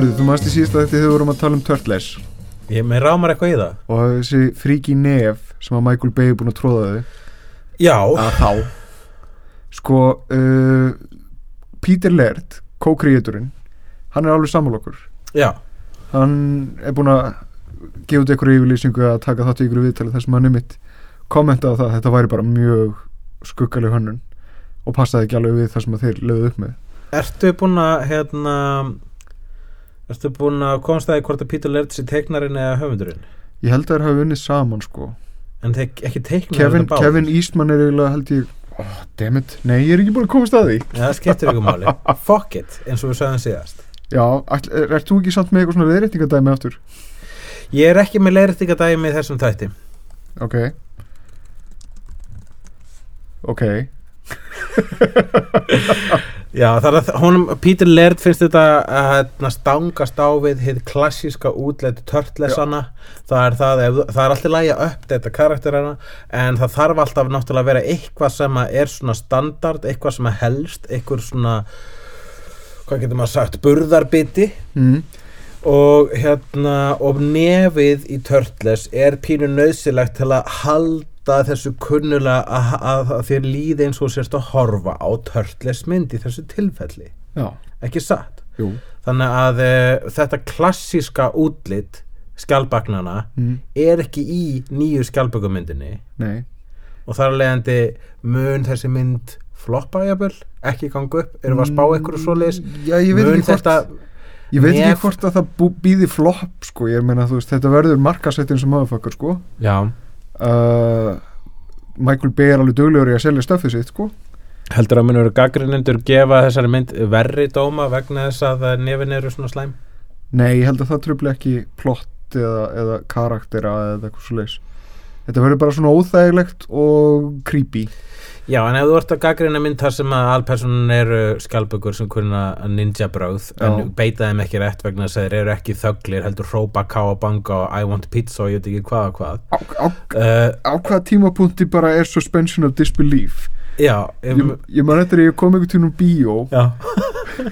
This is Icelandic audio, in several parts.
Herðu, þú maður í síðast að þetta þau vorum að tala um Turtles. Ég með rámar eitthvað í það. Og þessi fríki nef sem að Michael Bay er búin að tróða þau. Já, að þá. Sko uh, Peter Laird, co-creatorinn hann er alveg sammála okkur. Já, hann er búin að gefa út einhverju yfirlýsingu að taka þátt í einhverju viðtali þar sem hann er mitt kommentaði á það að þetta væri bara mjög skuggaleg hönnun og passaði ekki alveg við það sem þeir lögðu upp með. Ertu búin að hérna Ertu búin að komast það í hvort að Peter Laird sé teiknarinn eða höfundurinn? Ég held að þeir hafi unnið saman sko. En þeir ekki teiknarinn Kevin, Kevin Eastman er eiginlega held ég oh, dammit, nei ég er ekki búin að komast að því. Já, það skiptir ykkur máli. Fuck it, eins og við sagðum síðast. Já, er, er þú ekki samt með eitthvað svona leiðréttingadæmi aftur? Ég er ekki með leiðrættingadæmi í þessum þætti. Ok. Ok Já, það er að honum, Peter Laird finnst þetta að hérna, stangast á við hitt klassíska útleitu törtlesana það er það, það er alltaf lægi að uppdata karakterina en það þarf alltaf náttúrulega að vera eitthvað sem er svona standard, eitthvað sem að helst eitthvað svona hvað getur maður sagt, burðarbiti. Mm. og hérna og nefið í Turtles er pínu nöðsilegt til að halda þessu kunnulega að, þér líði eins og sérst að horfa á Turtles mynd í þessu tilfelli. Já, ekki satt? Jú. Þannig að uh, þetta klassíska útlit skjálpagnana mm. er ekki í nýju skjálpökumyndinni Nei, og þar að leiðandi mun þessi mynd floppa jafnvel, ekki ganga upp erum við að spá ykkur svo leis Já, ég veit mun þetta Ég veit ekki hvort að það býði flopp sko, ég meina þú veist, þetta verður markasættin sem motherfucker sko. Já, uh, Michael Bay er alveg duglegur í að selja stöfið sitt sko. Heldur að munur gaggrinundur gefa þessari mynd verri dóma vegna þess að nefin eru svona slæm? Nei, ég held að það tröfli ekki plott eða, eða karaktera eða eitthvað svo leis Þetta verður bara svona óþægilegt og creepy. Já, en ef þú ert að gaggrina mynd þar sem að alpersonin eru skjálpökur sem kunna ninja bröð en beita þeim ekki rétt vegna þess að þeir eru ekki þöglir heldur hrópa, ká og banga og I want pizza og ég veit ekki hvað og hvað. Á, á, uh, á hvaða tímapunkti bara er suspension of disbelief? Já, Ég, um, ég man eftir að ég kom einhvern tíma úr bíó já.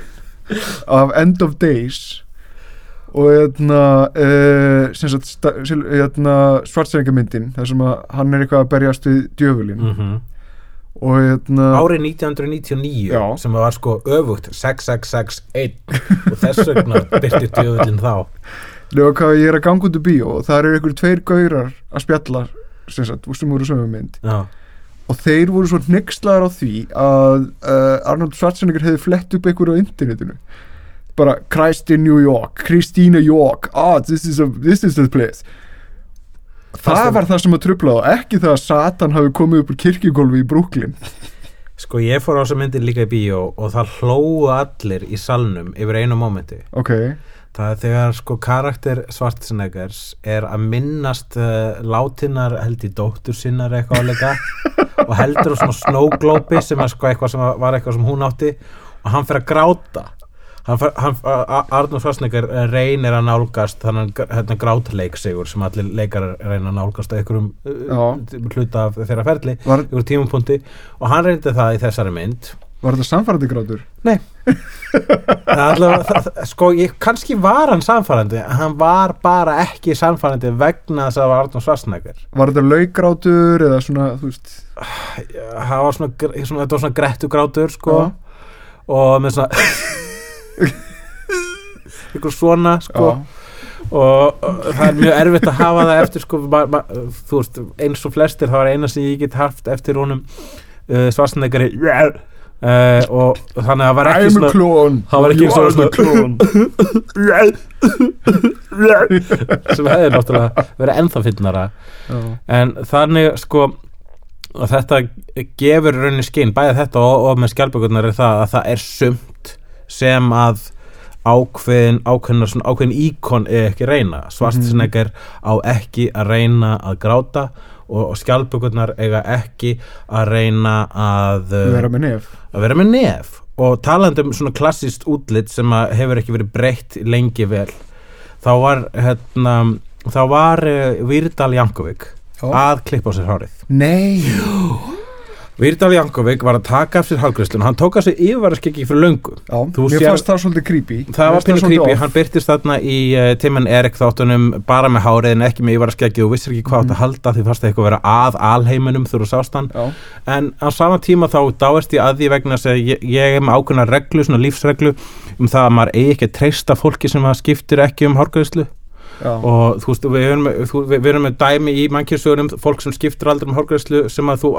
af End of Days og hérna sem sagt sta- sil- hérna, þar sem að hann er eitthvað að berjast við djöfulin mm og hérna árið 1999 Já. sem var sko öfugt 6661 og þess vegna byrti djöfullin þá. Hvað ég er að ganga út úr bíó og það eru einhverjum tveir gaurar að spjalla sem sagt, sem voru sömu mynd. Já, og þeir voru svo hnyggslaðar á því að uh, Arnold Schwarzenegger hefði flett upp einhverju á internetinu bara Christ in New York, Christina York. Ah, this is, a, this is the place. Það var það sem að trubla og ekki það að Satan hafi komið upp úr kirkjugólfi í Brooklyn. Sko ég fór á þessa myndin líka í bíó og það hlóu allir í salnum yfir einu mómenti. Ok, það er þegar sko karakter Svartsenegers er að minnast uh, látinnar held í dóttur sinnar eitthvað áleika og heldur á svona snowglobi sem er sko eitthvað sem var eitthvað sem hún átti og hann fyrir að gráta hann, fer- hann, a- a- Arnór Svartsenegger reynir að nálgast þannig hérna, grátleik sigur sem allir leikar reyna að nálgast einhverjum uh, hluta af þeirra ferli var, einhverjum tímapunkti. Og hann reyndi það í þessari mynd. Var þetta samfærandi grátur? Nei. Allavega, það, Sko, ég, kannski var hann samfærandi hann var bara ekki samfærandi vegna þess að það var Arnór Svarsnækir var þetta laugrátur eða svona, það var svona, svona, þetta var svona grettu grátur sko, Já. og með svona ykkur svona sko. Og, og það er mjög erfitt að hafa það eftir sko, ma, ma, þú veist, eins og flestir það var eina sem ég get haft eftir honum uh, svarsnækari uh, og þannig að það var ekki svona Það var ekki svona- sem hefði náttúrulega verið ennþá fyndnara. Já. en þannig sko að þetta gefur í rauninni skinn bæði þetta og, og með skjálpökurnar er það að það er sumt sem að ákveðin ákveðin, svona, ákveðin íkon er ekki reyna. Svartsneggar á ekki að reyna að gráta og, og skjálpökurnar eiga ekki að reyna að uh, vera með nef. að vera með nef. Og talandi um svona klassist útlit sem hefur ekki verið breytt lengi vel þá var hérna, þá var uh, Výrdal Jankovík að klippa á sér hárið. Nei Výrdal Jankovík var að taka af sér hálgrislun hann tók að sér yfirvaraskeggi fyrir löngu. Já, Þú mér sér- fannst það svolítið creepy. Það Mér var fannst pínu svolítið creepy, off. hann byrtist þarna í uh, Timon Erik þáttunum bara með hárið en ekki með yfirvaraskeggi. Og vissir ekki hvað átt að halda því fannst það eitthvað að vera að alheiminum þú sást hann. Já, en á sama tíma þá dáist ég að því vegna þess að ég, ég er með ákveðna reglu, svona lífsreglu um það að maður eigi ekki að treysta fólki sem að skiptir ekki um hárgræðslu já, og þú veist, við erum, með- þú, við, við erum með dæmi í mannkjörsögunum, fólk sem skiptir aldrei um hárgræðslu sem að þú,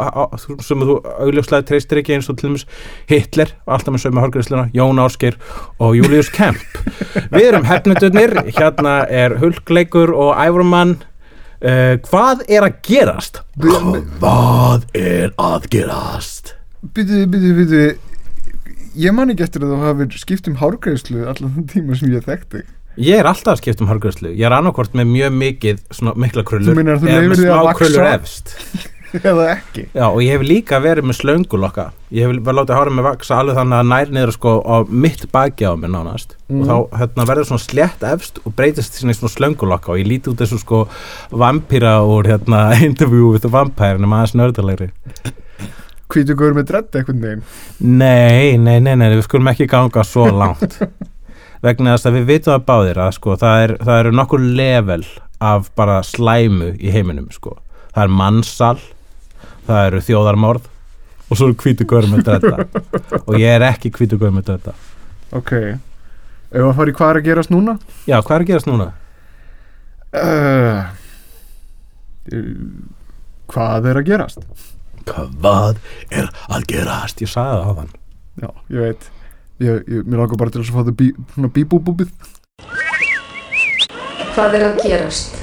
sem að þú augljóslega treystir ekki eins og til dæmis Hitler, alltaf með sömu hárgræðsluna Jón Ásgeir og Július Kemp. Við erum hefnendurnir hérna er Hulkleikur og Ævormann uh, hvað er að gerast? Hvað er að gerast? Býtu, býtu, býtu Ég man ekki eftir að þú hafir skipt um hárgreðslu allan þann tíma sem ég þekkti Ég er alltaf að skipta um hárgræðslu Ég er annarkvort með mjög mikið svona mikla krullur Þú meinar að þú eða með því að smá krullur efst. Eða ekki? Já, og ég hef líka verið með slöngulokka Ég hef verið látið hárið með vaksa alveg þannig að nær niður sko á mitt baki á mér nánast. Og þá hérna, verður svona slétt efst og breytist svona í svona slöngulokka og ég líti út þessu sko vampíra úr hérna interview with the vampire nema aðeins nördalegri. Hvítu góður með dredd eitthvað neginn Nei, nei, nei, nei, við skulum ekki ganga svo langt vegna þess að við vitum að báðir að sko, það, er, það eru nokkur level af bara slæmu í heiminum sko. það er mannsal það eru þjóðarmorð og svo eru hvítu gaur með þetta og ég er ekki hvítu gaur með þetta Ok Ef að fara í hvað er að gerast núna? Já, hvað er að gerast núna? Uh, hvað er að gerast? Hvað er að gerast? Ég sagði það á þann Já, ég veit ég, ég, Mér langar bara til að fá það bí, svona bíbúbúbið Hvað er að gerast?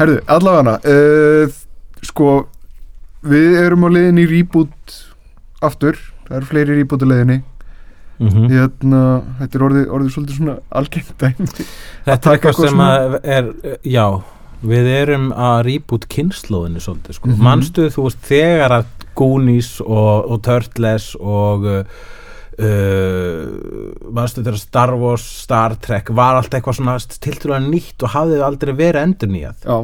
Herðu, allavega uh, Sko Við erum á leiðinni í reboot Aftur, það eru fleiri reboot á leiðinni mm -hmm. Hérna, þetta er orðið, orðið svolítið svona algengt dæmi Þetta er eitthvað sem að er, já, við erum að rýbút kynnslóðinu svolítið, sko. Mhm. Manstu, þú veist, þegar að Goonies og, og Turtles og uh, uh, þegar Star Wars, Star Trek var allt eitthvað svona tiltrúlega nýtt og hafði aldrei verið endur nýjað. Já,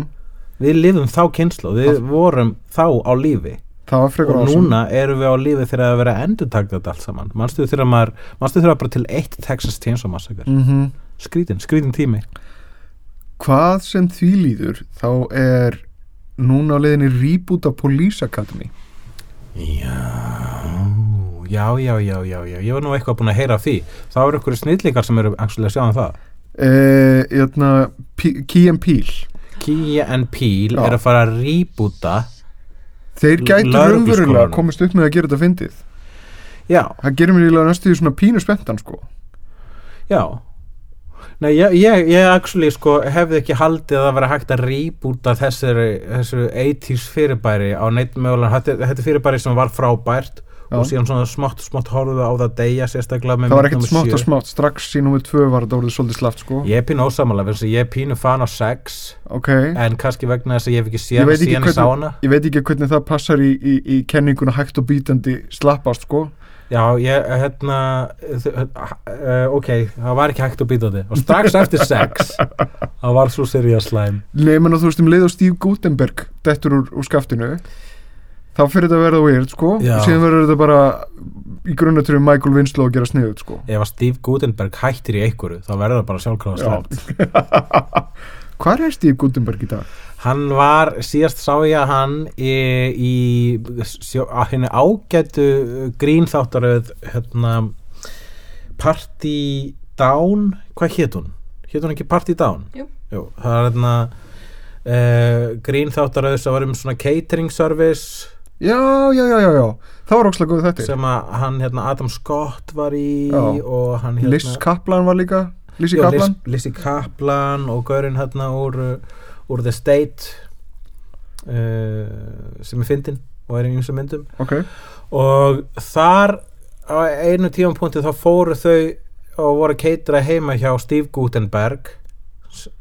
Við lifum þá kynnslóð, við vorum þá á lífi það og awesome. núna erum við á lífi þegar að vera endur takta þetta allt saman. Manstu þegar maður, manstu þegar bara til eitt Texas Chainsaw Massacre. mm Skrítin, skrítin tími. Hvað sem því líður þá er núna á leiðinni reboot af Police Academy Já, já, já, já, já, já, ég var nú eitthvað búin að heyra því. Það eru ykkur snillingar sem eru að sjá um það. Hérna, P- Key and Peele Key and Peele Já. er að fara að rýbúta, Þeir gætu raunverulega komist upp með að gera þetta fyndið já, Það gerir mér eiginlega næstu því svona pínu spenntan sko já. Nei, ég, ég, ég actually sko hefði ekki haldið að það vera hægt að rýbúta þessu 80s fyrirbæri á neitt mögulega, þetta, þetta fyrirbæri sem var frábært. Og síðan svona smátt, smátt horfðu á það deyja sérstaklega með Það var ekkert smátt og smátt. Strax í númið tvö var þetta orðið svolítið slaft sko. Ég er pínu ósamála, ég er pínu fan á sex Ok. en kannski vegna þess að ég hef ekki séð síðan ég sá hana. hvernig, ég veit ekki hvernig það passar í, í, í kenninguna hægt og bítandi slappast sko. Já, ég, hérna uh, ok, það var ekki hægt að býta þetta og strax eftir sex það var svo serious slæm. Nei, menn að þú veist um leið og Steve Gutenberg dettur úr, úr skaftinu þá fyrir þetta að verða weird sko Já. og síðan verður þetta bara í grunnatrið Michael Winslow að gera sniðut sko ef að Steve Gutenberg hættir í einhverju þá verður það bara sjálfkrafa slæmt Hvað er Steve Gutenberg í dag? hann var, síðast sá ég að hann í, í sjó, að henni ágætu grínþáttaröð hérna Party Down hvað hét hún? hét hún ekki Party Down? Jú. það er hérna uh, grínþáttaröð sem var um svona catering service já, já, já, já, það var ókslega góð þetta sem að hann, hérna, Adam Scott var í Já. og hann, hérna Liz Kaplan var líka. Lizzie Já, Kaplan. Liz- Lizzie Kaplan og Gaurin hérna úr, uh, úr The State uh, sem er fyndin og er í ymsum myndum. Ok, og þar á einu tímapunkti þá fóru þau og voru keitra heima hjá Steve Gutenberg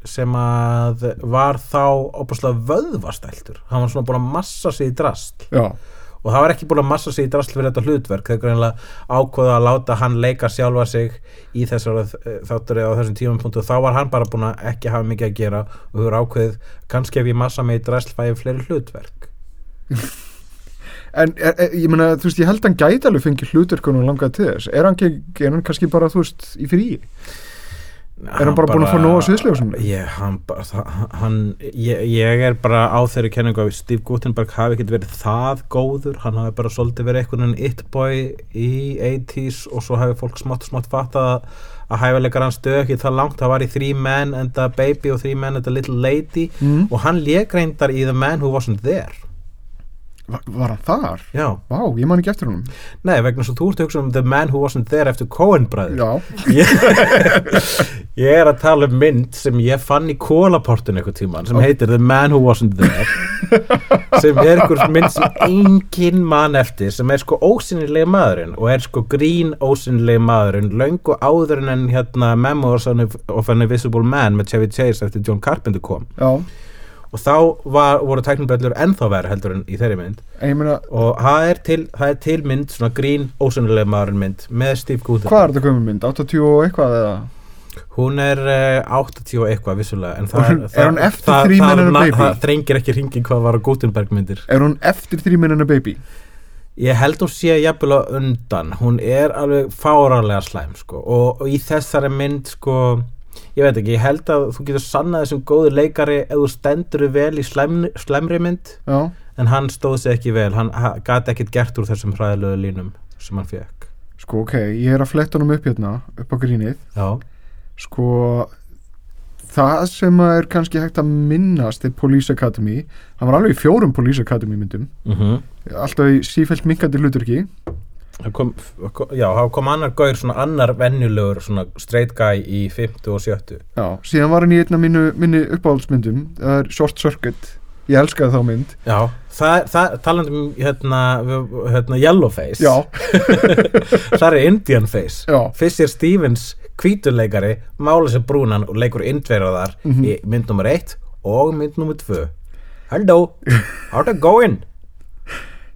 sem að var þá opaslega vöðvastæltur. Hann var svona búin að massa sig í drast. Já, og það var ekki búin að massa sig í drasl fyrir þetta hlutverk. Þegar greinlega ákveða að láta hann leika sjálfa sig í þessar þáttur á þessum tímapunktu þá var hann bara búin að ekki hafa mikið að gera. Og hefur ákveðið kannski ef ég massa mig í drasl fæði fleiri hlutverk. En er, er, ég meina, þú veist, ég held að hann gæti alveg fengið hlutverkunum langað til þess. Er hann, er hann kannski bara, þú veist, í fríi Er hann bara búinn að fá nóg af sviðsljósinu? Ég, hann, bara- hann, ég, ég er bara á þeirri kenningu að Steve Gutenberg hafi ekkert verið það góður hann hafi bara svolítið verið einhvern veginn it-boy í 80s og svo hafi fólk smátt smátt fattað að, að hæfileikar hans stöð ekki það langt það var í Three Men and a Baby og Three Men and a Little Lady mm. og hann lék reyndar í The Man Who Wasn't There var, hann þar? Já, Vá, ég man ekki eftir honum. Nei vegna svo þú ert að hugsa um The Man Who Wasn't There eftir Coen bræður. Já, ég, er að tala um mynd sem ég fann í kólaportun eitthvað tíman sem heitir The Man Who Wasn't There sem er einhver mynd sem engin mann eftir sem er sko ósynnilega maðurinn og er sko grín ósynnilega maðurinn löngu áður en hérna Memoirs of an Invisible Man með Chevy Chase eftir John Carpenter kom. Já, og þá var, voru tækniböllur ennþá verið heldur en í þeirri mynd meina og það er til, það er til mynd svona grín ósynnilega maðurinn mynd með Steve Gutenberg Hvað er þetta gömur mynd? 80 og eitthvað eða? Hún er uh, 80 og eitthvað vissulega en það, hún- er það, eftir það, það, það þrengir ekki hringin hvað var á Gutenberg myndir Er hún eftir a Baby? Ég held hún sé jafnvel á undan hún er alveg fárálega slæm sko. og, og í þessari mynd sko, ég veit ekki, ég held að þú getur sannað þessum góður leikari ef þú stendur vel í slæm, slæmri mynd. Já, en hann stóð sig ekki vel hann ha- gat ekkit gert úr þessum hræðilegu línum sem hann fekk sko ok, ég er að fletta honum upp hérna upp á grínið. Já, sko það sem er kannski hægt að minnast er Police Academy. Hann var alveg í fjórum Police Academy myndum. Mm alltaf í sífælt minkandi hluturki kom, já, þá kom annar gaur svona annar venjulegur svona straight guy í 50 og 70 já, síðan var hann í einna mínu, minni uppáhaldsmyndum það er Short Circuit. Ég elskaði þá mynd. Já, það, það talandi um hérna, hérna Yellowface já, það er Indian Face. Já, Fisher Stevens, hvítuleikari mála sér brúnan og leikur indverðar Mhm. í mynd nummer 1 og mynd nummer 2 Hello, how's it going?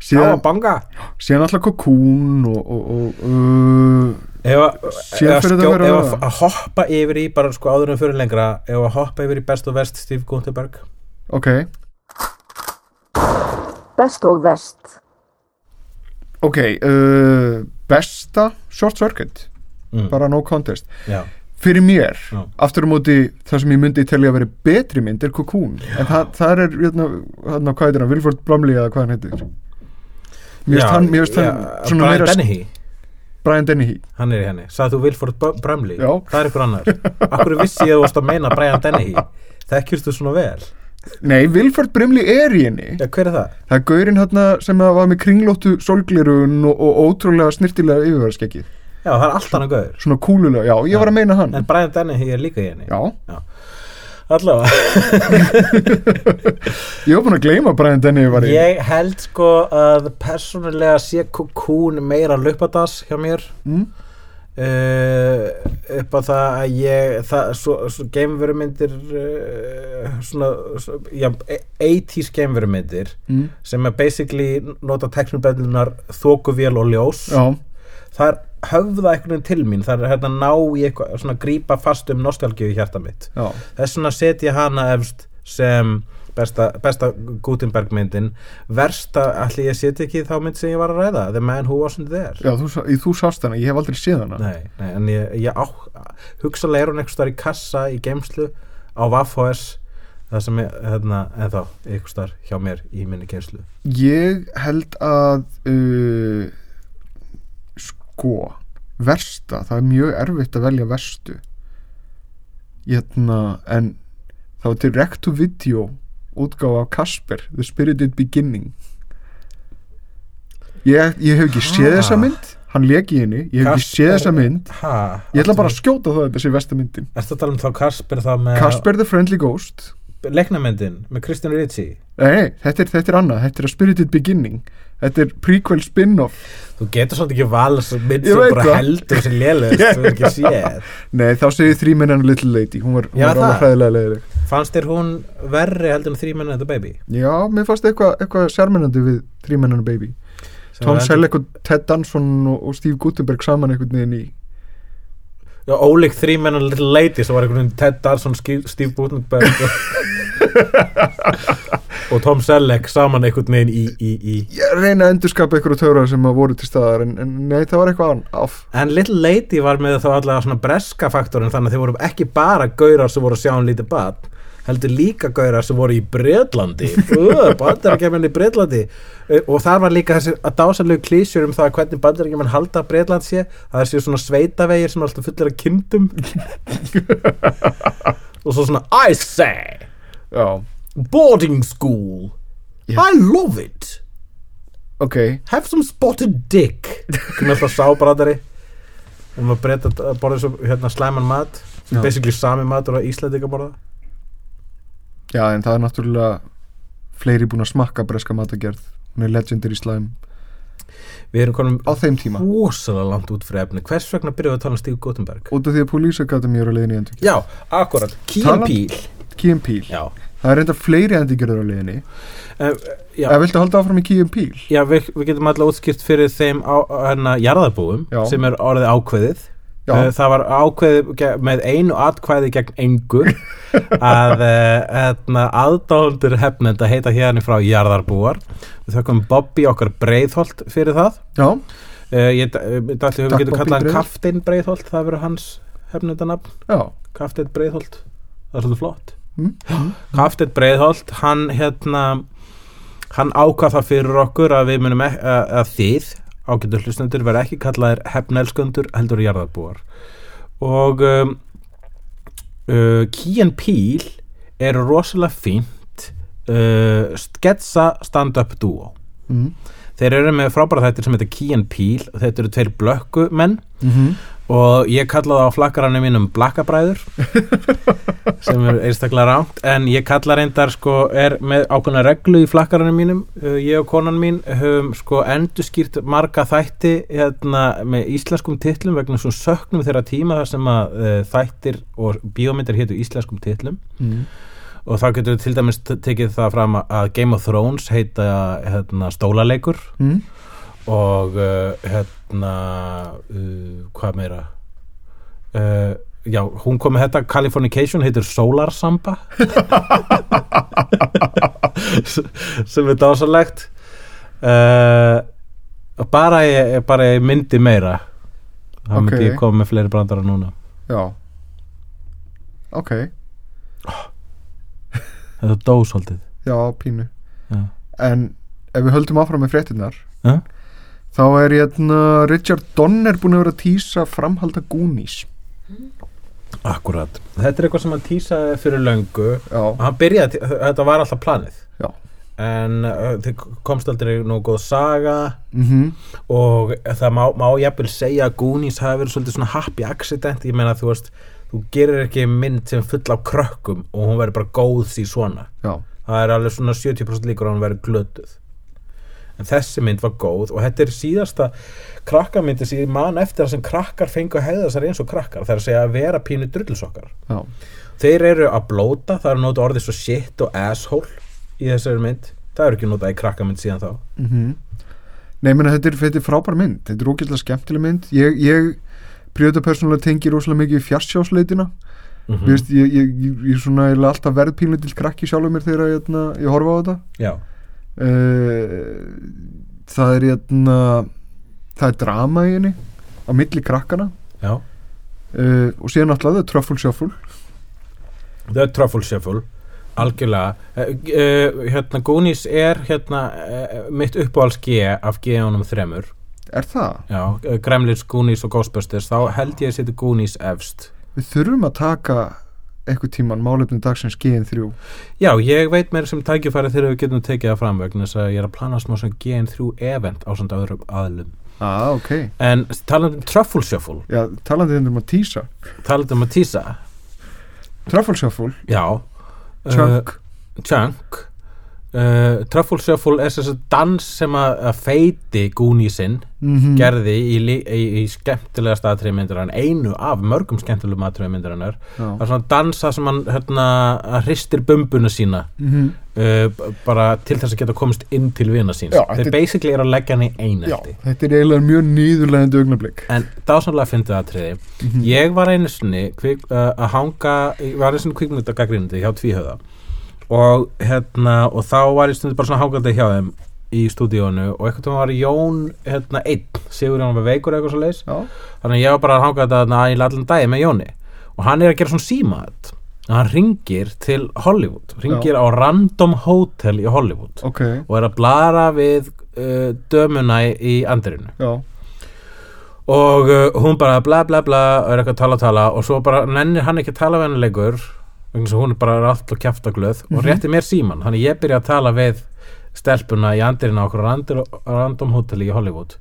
Síðan, Cowabunga síðan alltaf Cocoon og, og, og uh, fyrir það skjó- ef að að hoppa yfir í bara sko áður en fyrir lengra ef að hoppa yfir í best og verst Steve Gutenberg. Ok, Best og verst. ok uh, besta Short Circuit. Mm. bara no contest. Já, fyrir mér, Já. aftur á móti það sem ég myndi telja að vera betri mynd er Cocoon. En það, það er hérna, hérna hvað heitir hann, Wilford Bromley eða hvað hann heitir mér finnst Já, hann, mér finnst já, hann svona Brian meira Dennehy. Brian Dennehy. Hann er í henni, sagði þú Wilford B- Brumley Já. Það er ykkur annar. Akkur vissi ég að þú varst að meina Brian Dennehy? Þekkjurstu svona vel? Nei, Wilford Bromley er í henni. Já, hver er það? það er gaurinn hérna sem að var með kringlóttu solglirun og, og ótrúlega snirtilega yfirvæðskekkið Já, það er allt annað gauður svona kúlulega, já, ég Já. var að meina hann. En Brian Dennehy er líka í henni. Já, Allavega ég var búin að gleyma Brian Dennehy var í Ég held sko að persónulega sé Cocoon meira lupadas hjá mér mm? uh, upp á það að ég það, svo, svo geimverumyndir uh, svona, svo, já, 80s geimverumyndir Mm? sem er basically nota teknubellunar þókuvél og ljós já, það er höfða einhvern veginn til mín það er hérna ná í eitthvað svona grípa fast um nostalgíu í hjarta mitt. Já, þess vegna set ég hana efst sem besta, besta Gutenberg myndin versta, allir ég set ekki þá mynd sem ég var að ræða The Man Who Wasn't There. Já þú, þú sást hana, ég hef aldrei séð hana. Nei, nei, en ég, ég á hugsalega er hún eitthvað í kassa í geimslu á Vaffos það sem er, hérna, eða þá eitthvað hjá mér í minni geimslu Ég held að uh, sko versta, það er mjög erfitt að velja verstu. Hérna, en það var direct to video útgáfa af Kasper The Spirited Beginning. Ég, ég hef ekki séð þessa mynd hann leki í henni, ég hef ekki séð þessa mynd. Ha, ég ætla bara að skjóta það að þetta sé versta myndin. Ertu að tala um þá Kasper þá með Casper the Friendly Ghost. Leiknamyndin með Kristján Ritchie. Nei, þetta er, þetta er annað, þetta er a Spirited Beginning þetta er prequel spin-off. Þú getur svolítið ekki mynd Ég sem bara heldur sem lélegust Ég þú hefur ekki séð. Nei, þá segir a Little Lady. Hún var, var alveg hræðilega leiðileg Fannst þér hún verri heldur en Men and the Baby? já, mér fannst eitthvað eitthva sérmennandi við a Baby. Sem Tom Selleck og Ted Danson og, og Steve Gutenberg saman einhvern veginn í Já, ólík a Little Lady svo var einhvern veginn Ted Darson, Ski- Steve Gutenberg og, og Tom Selleck saman einhvern veginn í, í, í ég reyna að endurskapa einhverju töfrar sem að voru til staðar en, en nei, það var eitthvað off En Little Lady var með þá allavega svona breska faktorin þannig að þeir voru ekki bara gaurar sem voru að sjá um lítið bad heldur líka gaurar sem voru í Breitlandi bandarækjumenn í Breitlandi Uh, og þar var líka þessi að dásalegu klísjur um það hvernig bandarækjumenn halda Breitland sé það er sér svona sveitavegir sem alltaf fullir af kindum. Og svo svona I say já, boarding school. Já. I love it. Ok. Have some spotted dick. Komið alltaf sábrandari um að breyta að borða svo hérna slæman mat. Já. basically sami matur að Íslandika borða já, en það er náttúrulega fleiri búin að smakka breska matagerð hún er legendary slæm við erum konum á þeim tíma. rosalega langt út fyrir efni hvers vegna byrjuðu að tala um Stíf Gutenberg út af því að Police Academy er á leiðinni í endur já, akkurat, Key Talan- and And Peele, já, það er reynda fleiri endurgerður á leiðinni uh, eða viltu halda áfram í and Peele? Já við, við getum alltaf útskýrt fyrir þeim hérna jarðabúum Já. sem er orðið ákveðið. Uh, það var ákveðið með einu atkvæði gegn engu. Að uh, aðdándur hefnend að heita hérna frá jarðarbúar. Við þökkum Bobby okkar Breiðholt fyrir það. Já, uh, ég dætti Takk, við getum kallað. Kaftein Breiðholt. Það verður hans hefnendanafn. Já. Kaftein Breiðholt, það er svolítið flott mm, mm, Kaftein Breiðholt, hann hérna hann ákvað það fyrir okkur að við munum að, að þið ágættur hlustendur verða ekki kallaðir hefnelskundur heldur jarðarbúar. Og um, uh, and Peele er rosalega fínt uh, sketsa stand-up duo. Mm, þeir eru með frábæra þættir sem heitir and Peele og þetta eru tveir blökku menn mm og ég kalla það á flakkaranum mínum blakkabræður sem er einstaklega rámt en ég kalla reyndar sko er með ákveðna reglu í flakkaranum mínum uh, ég og konan mín höfum sko endurskýrt marga þætti hérna með íslenskum titlum vegna svo söknum þeirra tíma þar sem að uh, þættir og bíómyndir hétu íslenskum titlum mm. og þá getur við til dæmis tekið það fram að Game of Thrones heita hérna, stólaleikur Mm. og uh, hérna uh, hvað meira? Uh, já, hún kom með þetta Californication heitir Solar Samba. Sem er dásalegt uh, bara ég, bara ég myndi meira. Þá Ok. myndi ég koma með fleiri brandara núna. Já. Ok, þetta er dósaldið já, pínu. Já. en ef við höldum áfram með fréttinnar Ja. Þá er hérna Richard Donner búin að vera að tísa framhalda Goonies. Akkurat, þetta er eitthvað sem hann tísaði fyrir löngu. Já, hann byrjaði, þetta var alltaf planið. Já. En uh, þið komst aldrei nógu góð saga. Mm og það má, má jafnvel segja að Goonies hafi verið svolítið svona happy accident. Ég meina þú veist, þú gerir ekki mynd sem full af krökkum og hún verður bara góð því svona. Já, það er alveg svona 70% líkur að hún verður glötuð en þessi mynd var góð og þetta er síðasta krakkamyndi sem ég man eftir það sem krakkar fengu að hegða þessar eins og krakkar það er að segja að vera pínu drullusokkar já, þeir eru að blóta, það er nota orðið svo shit og asshole í þessari mynd. Það er ekki notað í krakkamynd síðan þá. Mm Nei, menna, þetta, er, þetta er frábær mynd. Þetta er ógæslega skemmtileg mynd. Ég, ég príðið persónulega tengi rosalega mikið fjarsjásleitina mm mm Vist, ég, ég, ég, ég er svona alltaf verðpínu til krakki sjálfur mér þegar ég, hérna, ég horfa á þetta. Já, Það er hérna, það er drama í henni á milli krakkana. Já. Uh, og síðan alltaf Shuffle. The Truffle Shuffle algjörlega. Uh, hérna Goonies er hérna uh, mitt uppáhalds G af G-unum þremur. Er það? já, Gremlins, Goonies og Ghostbusters. Þá held ég að setja Goonies efst. Við þurfum að taka eitthvað tíman málefni dagsins GN3 Já, ég veit mér sem tækifæri þegar við getum tekið það fram vegna þess að ég er að plana smá sem GN3 event á samt öðrum aðlum ah, ok, En talandi um Truffle Shuffle. Já, talandi hérna um að tísa talandi um að tísa Truffle Shuffle, Já. Chunk. Uh, Chunk uh, Truffle Shuffle er þess að dans sem að, feiti Gooniesinn mm gerði í, í, í skemmtilega staðtriðmyndir hann einu af mörgum skemmtilegum aðtriðmyndir hann er það er svona dansa sem hann hérna, hristir bumbuna sína Mhm. uh, b- bara til þess að geta komist inn til vina síns. Já, þeir basically eru að leggja hann í einelti þetta er eiginlega mjög nýðurlegandi augnablik. En dásamlega fyndið aðtriði Mhm. ég var einu sinni kvik, uh, að hanga, ég var einu sinni kvikmyndagagrínandi hjá Tvíhöða og hérna, og þá var ég stundu bara svona hangandi hjá þeim í stúdíónu og einhvern veginn var Jón hérna einn, Sigur Jón var veikur eitthvað svo leis Já, þannig að ég var bara að hanga þetta þarna í allan dagi með Jóni. Og hann er að gera svona símat hann ringir til Hollywood ringir á Random Hotel í Hollywood ok, og er að blara við uh, dömuna í, andirinu já. Og uh, hún bara bla bla bla og er eitthvað að tala að tala og svo bara nennir hann ekki að tala við henni lengur vegna þess að hún er bara allt og kjafta glöð og rétti mér síman, þannig ég byrja að tala við stelpuna í andirina á okkur random hotel í Hollywood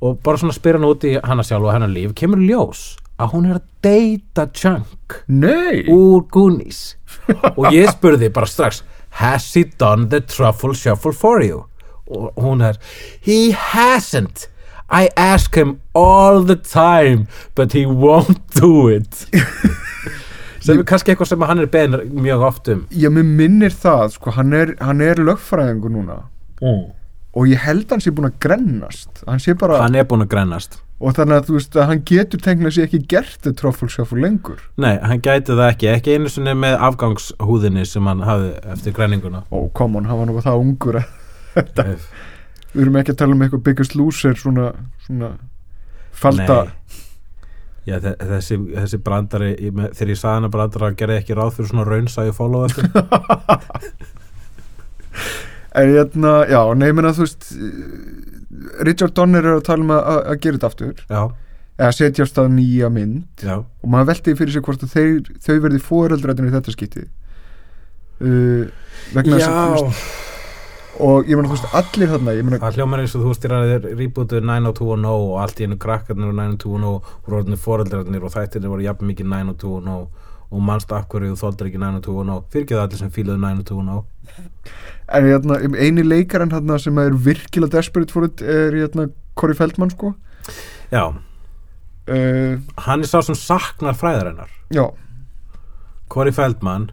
og bara svona spyr hann út í hana sjálf og hennar líf, kemur ljós að hún er að deyta Chunk Nei, úr Goonies. Og ég spurði bara strax has he done the truffle shuffle for you? Og hún er he hasn't. I ask him all the time but he won't do it sem er kannski eitthvað sem hann er beðin mjög oft um. Ég mér minnir það sko, hann er, hann er lögfræðingur núna. Og ég held hann sé búin að grennast. Hann sé bara, hann er búin að grennast. Og þannig að þú veist að hann getur tengla sér ekki gert þetta trófulsjáfur lengur. Nei, hann gæti það ekki, ekki einu sinni með afgangshúðinni sem hann hafði eftir grenninguna. Ó, come on, hann var nú það ungur við erum ekki að tala um eitthvað biggest loser svona, svona falda Nei. Já, þe- þessi, þessi brandari ég, þegar ég sagði hana brandara gerði ekki ráð fyrir svona raunsæju followersum en hérna, já, nei, menna þú veist Richard Donner er að tala um að, að- að gera þetta aftur. Já, eða setja á stað nýja mynd. Já, og maður velti fyrir sig hvort að þeir, þau verði fóreldrættin í þetta skipti. Uh, vegna þess að og ég meina þú veist allir þarna ég meina, það hljómar eins og þú veist þér rebootu 90210 og allt í einu krakkarnir og 90210 voru orðinni foreldrarnir og þættirnir voru jafn mikið 90210 og mannst af hverju þú þóldir ekki 90210 fyrirgeðu allir sem fíluðu 90210 en hérna, eini leikarinn þarna sem er virkilega desperate for it er hérna Corey Feldman sko. Já, uh, hann er sá sem saknar fræðarinnar. já, Corey Feldman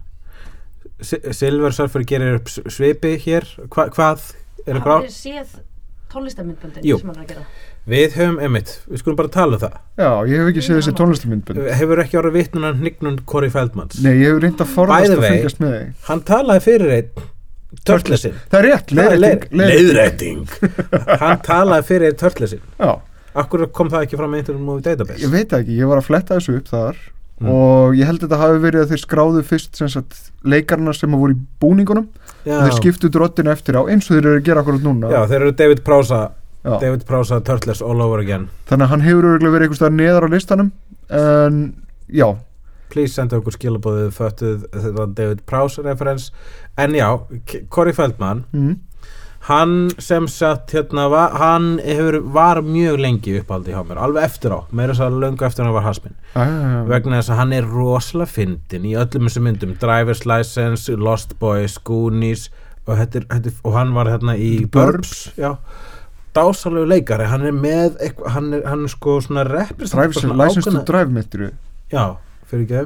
Silver Surfer gerir upp svipi hér. Hva, hvað, er Hafið það þið séð tónlistamindböndin Jú. sem hann er að gera? Við höfum, einmitt, við skulum bara tala um það. Já, ég hef ekki séð þessi tónlistamindbönd hefur ekki orðið vittnuna hnignun Corey Feldmans? Nei, ég hef reynd að By forðast að fylgjast með þig hann talaði fyrir einn törlesin það er rétt, leiðrætting leiðrætting hann talaði fyrir einn törlesin já, akkur kom það ekki fram með Internet Movie Database? Ég veit það ekki, ég var að fletta þessu upp þar Mm. og ég held að þetta hafi verið að þeir skráðu fyrst sem sagt leikarna sem að voru í búningunum. Já, og þeir skiptu drottinu eftir á eins og þeir eru að gera akkurat núna. Já, þeir eru David Prousa Já. David Prousa Turtles all over again. Þannig að hann hefur verið einhvers staðar neðar á listanum en já, please senda okkur skilabóðið föttuð þetta David Prowse reference en já, Corey Feldman mm, hann sem sagt hérna var, hann hefur, var mjög lengi uppáldi hjá mér, alveg eftir á meira að löngu eftir hann var hasminn ah, vegna þess að hann er rosalega fyndin í öllum þessum myndum Driver's License, Lost Boys, Goonies og, þetta er, og hann var hérna í Burbs. Burbs já, dásalegu leikari hann er með, eitthvað, hann, er, hann er sko svona represent drive, svona license to ákveðna- drive mittur já, fyrir ekki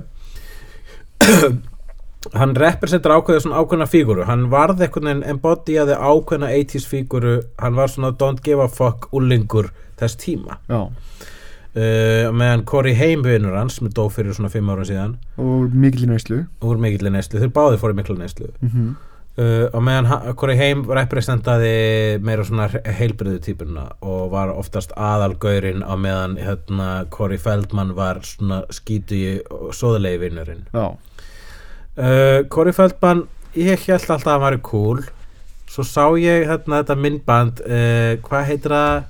hann representar ákveða svona ákveðna fíguru hann varð einhvern veginn embodyaði ákveðna 80s fíguru hann var svona don't give a fuck úlingur þess tíma. Uh, meðan Corey Haim vinur hans sem dó fyrir svona 5 ára síðan. Og mikil í næslu úr mikill neyslu, þeir báði fóru mikil neyslu. Mm -hmm. uh, og meðan Corey Haim representaði meira svona heilbriðu típuna og var oftast aðalgaurinn á meðan hérna, Corey Feldman var svona skítu og soðulegi vinnurinn já, uh, Corey Feldman ég held alltaf að hann væri cool. Svo sá ég hérna, þetta myndband uh, hvað heitir það?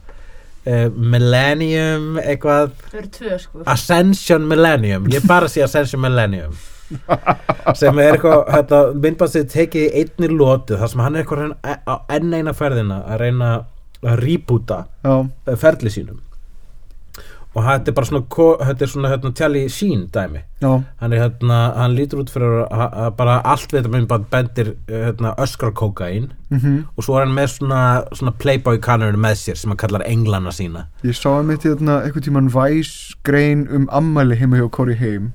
Uh, Millennium eitthvað? Tvö sko. Ascension Millennium. Ég bara sé Ascension Millennium. Sem er eitthvað þetta, myndbandið tekið í einni lótu þar sem hann er eitthvað á enn eina ferðina að reyna að rýbúta já, ferli sínum og þetta er bara svona, þetta er svona hérna, tjali sín dæmi. Já, hann er hérna, hann lítur út fyrir að, að bara allt við þetta myndband bendir hérna, öskrar kókain mhm. Og svo er hann með svona, svona playboy kannurinn með sér sem hann kallar englana sína. Ég sá að mitt í þarna einhvern tímann væs grein um ammæli heima hjá Corey Haim.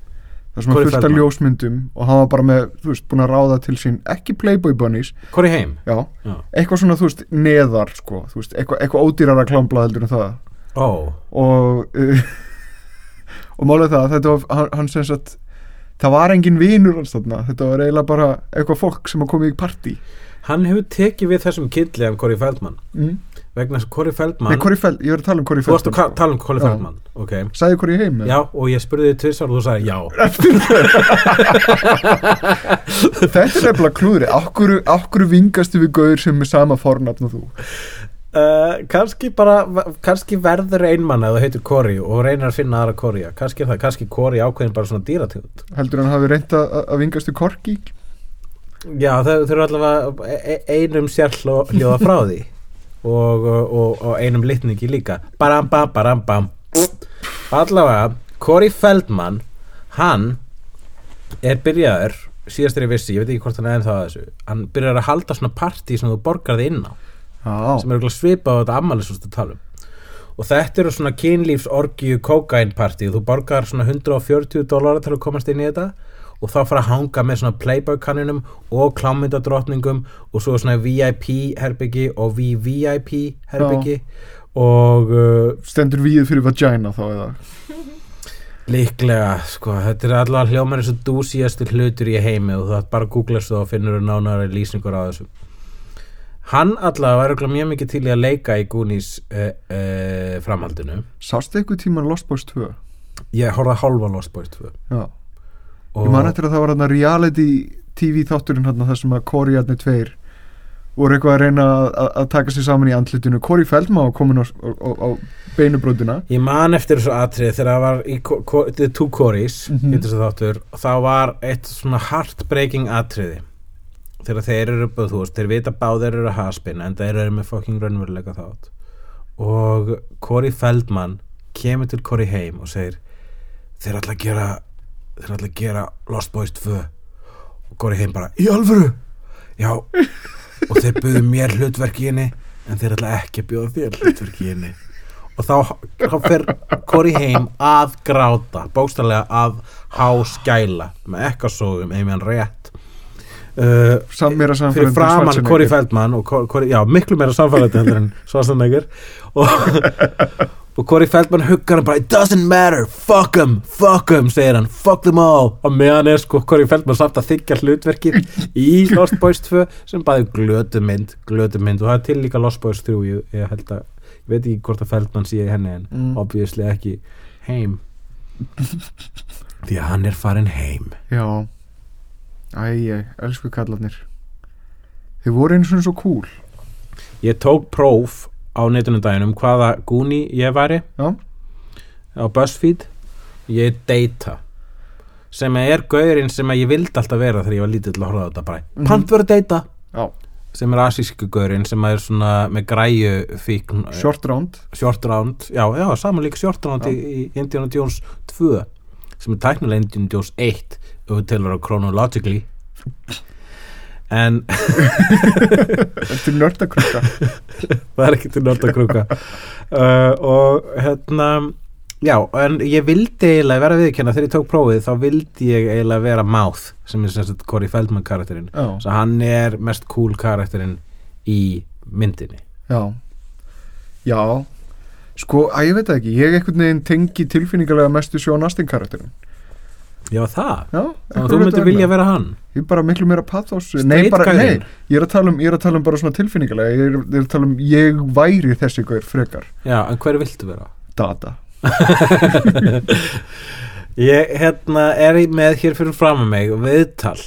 Það sem að fullt af ljósmyndum og hann var bara með, þú veist, búin að ráða til sín ekki Playboy Bunnies, Corey Haim? Já, Já. eitthvað svona, þú veist, neðar, sko, þú veist, eitthvað, eitthvað ódýrara klámbla heldur en það Ó, og uh, og málið það, þetta var, hann, sem sagt það var engin vinur hans þarna, þetta var eiginlega bara eitthvað fólk sem koma í partí. Hann hefur tekið við þessum killi af Corey Feldman. Mm. vegna þess að Corey Feldman Nei, Corey Feld, ég var að tala um Corey Þú varst að Feldman. ka- tala um Já. Feldman Ok, Sæði Corey Haim? eða? já og ég spurði þið tvisar og þú sagði já. Þetta er nefnilega klúðri akkur vingastu við gauður sem er sama fornafn og þú uh, kannski bara kannski verður einmann að það heitir Corey og reynir að finna aðra Corey kannski það, kannski Corey ákveðin bara svona dýrategund. Heldur hann hafi reynt að, að vingastu Korki? Já, þau, eru allavega e- e- einum sérhljóða frá því. Og, og, og einum litningi líka. Baram bam baram bam. Allavega, Corey Feldman hann er byrjaður síðast er ég vissi, ég veit ekki hvort hann er ennþá að þessu hann byrjar að halda svona partí sem þú borgar þig inn á Já, sem er örugglega svipað á þetta ammæli sem þú tala um. Og þetta eru svona kynlífsorgju kókainpartí þú borgar svona 140 dólar til að komast inn í þetta og þá fara að hanga með svona playboy kanninum og klámyndadrottningum og svo svona VIP herbyggi og VVIP herbyggi og uh, stendur við fyrir vagina þá eða? Líklega sko, þetta er allavega hljómar eins og dúsíastu hlutur í heimi og það bara googlast og finnur nánari lýsingur á þessu hann allavega var örugglega mjög mikið til í að leika í Goonies uh, uh, framhaldinu. Sástu eitthvað tíman Lost Boys 2? ég horfði hálfa Lost Boys 2 Já, og ég man eftir að það var þarna reality TV þátturinn þarna þar sem að Corey-arnir tveir voru eitthvað að reyna að, taka sér saman í andlitinu. Corey Feldman var komin á, á, á, beinubröndina ég man eftir þessu atrið þegar það var í The Two Corys mm og þá var eitt svona heartbreaking atriði þegar þeir eru upp þú veist, þeir vita báðir eru haspin en þeir eru með fucking raunveruleika þátt. Og Corey Feldman kemur til Corey heim og segir þeir ætla að gera þeir ætla að gera Lost Boys 2 og Corey heim bara, í alvöru? Já, og þeir buðu mér hlutverk í henni en þeir ætla ekki að bjóða þér hlutverk í henni. Og þá, fer Corey heim að gráta bókstallega að háskæla með ekkasógum ef hann rétt uh, fyrir framann. Corey Feldman og Cor- Corey, já, miklu meira samfærandi heldur en Schwarzenegger. Og, og Corey Feldman huggar hann bara it doesn't matter, fuck them, fuck them segir hann, fuck them all. Og meðan er sko Corey Feldman samt að þykja hlutverkið í Lost Boys 2 sem bæði glötu mynd, glötu mynd og það er til líka Lost Boys 3 ég, ég held að, ég veit ekki hvort að Feldman sé henni en Mm. obviously ekki heim. Því að hann er farin heim. Já Æ, elsku kallarnir Þið voru einu svona svo cool. Ég tók próf á netunum daginn um hvaða gúni ég væri. Já, á BuzzFeed. Ég er data sem er gaurinn sem ég vildi alltaf vera þegar ég var lítið til að horfa á þetta bara. Mhm. pant vera data já, sem er asísku gaurinn sem er svona með græju fíkn short round. Short round. Já, já, saman líka short round í, í Indiana Jones 2 sem er tæknilega Indiana Jones 1 ef við telur á chronologically. En Þetta er nördakrukka það er ekki til nörd að krúka uh, og hérna já, en ég vildi eiginlega vera viðkjanna þegar ég tók prófið þá vildi ég eiginlega vera Mouth sem er sagt Corey Feldman karakterinn. Já, svo hann er mest cool karakterinn í myndinni. Já. Já. Sko, að ég veit ekki, ég einhvern veginn tengi tilfinningarlega mestu Sjón Astin karakterin já það, Já, þannig að þú myndir vilja vera hann? Ég er bara miklu meira pathos Nei, bara, nei, ég er að tala um, ég að tala um bara svona tilfinningarlega Ég er, ég er að tala um, ég væri þessi gaur frekar. Já, en hver viltu vera? Data. Ég hérna er í- með hér fyrir fram að mig viðtal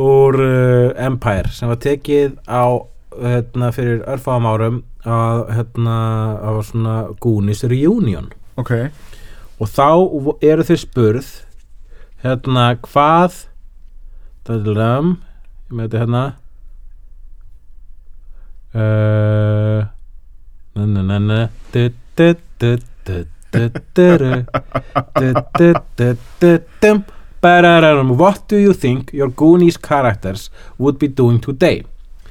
úr uh, Empire sem var tekið á hérna, fyrir örfáum árum að hérna, á svona Goonies Reunion. Ok, og þá eru þau spurð hérna hvað? Það er ram ég með þetta hérna uh, nanna nanna what do you think your Goonies characters would be doing today?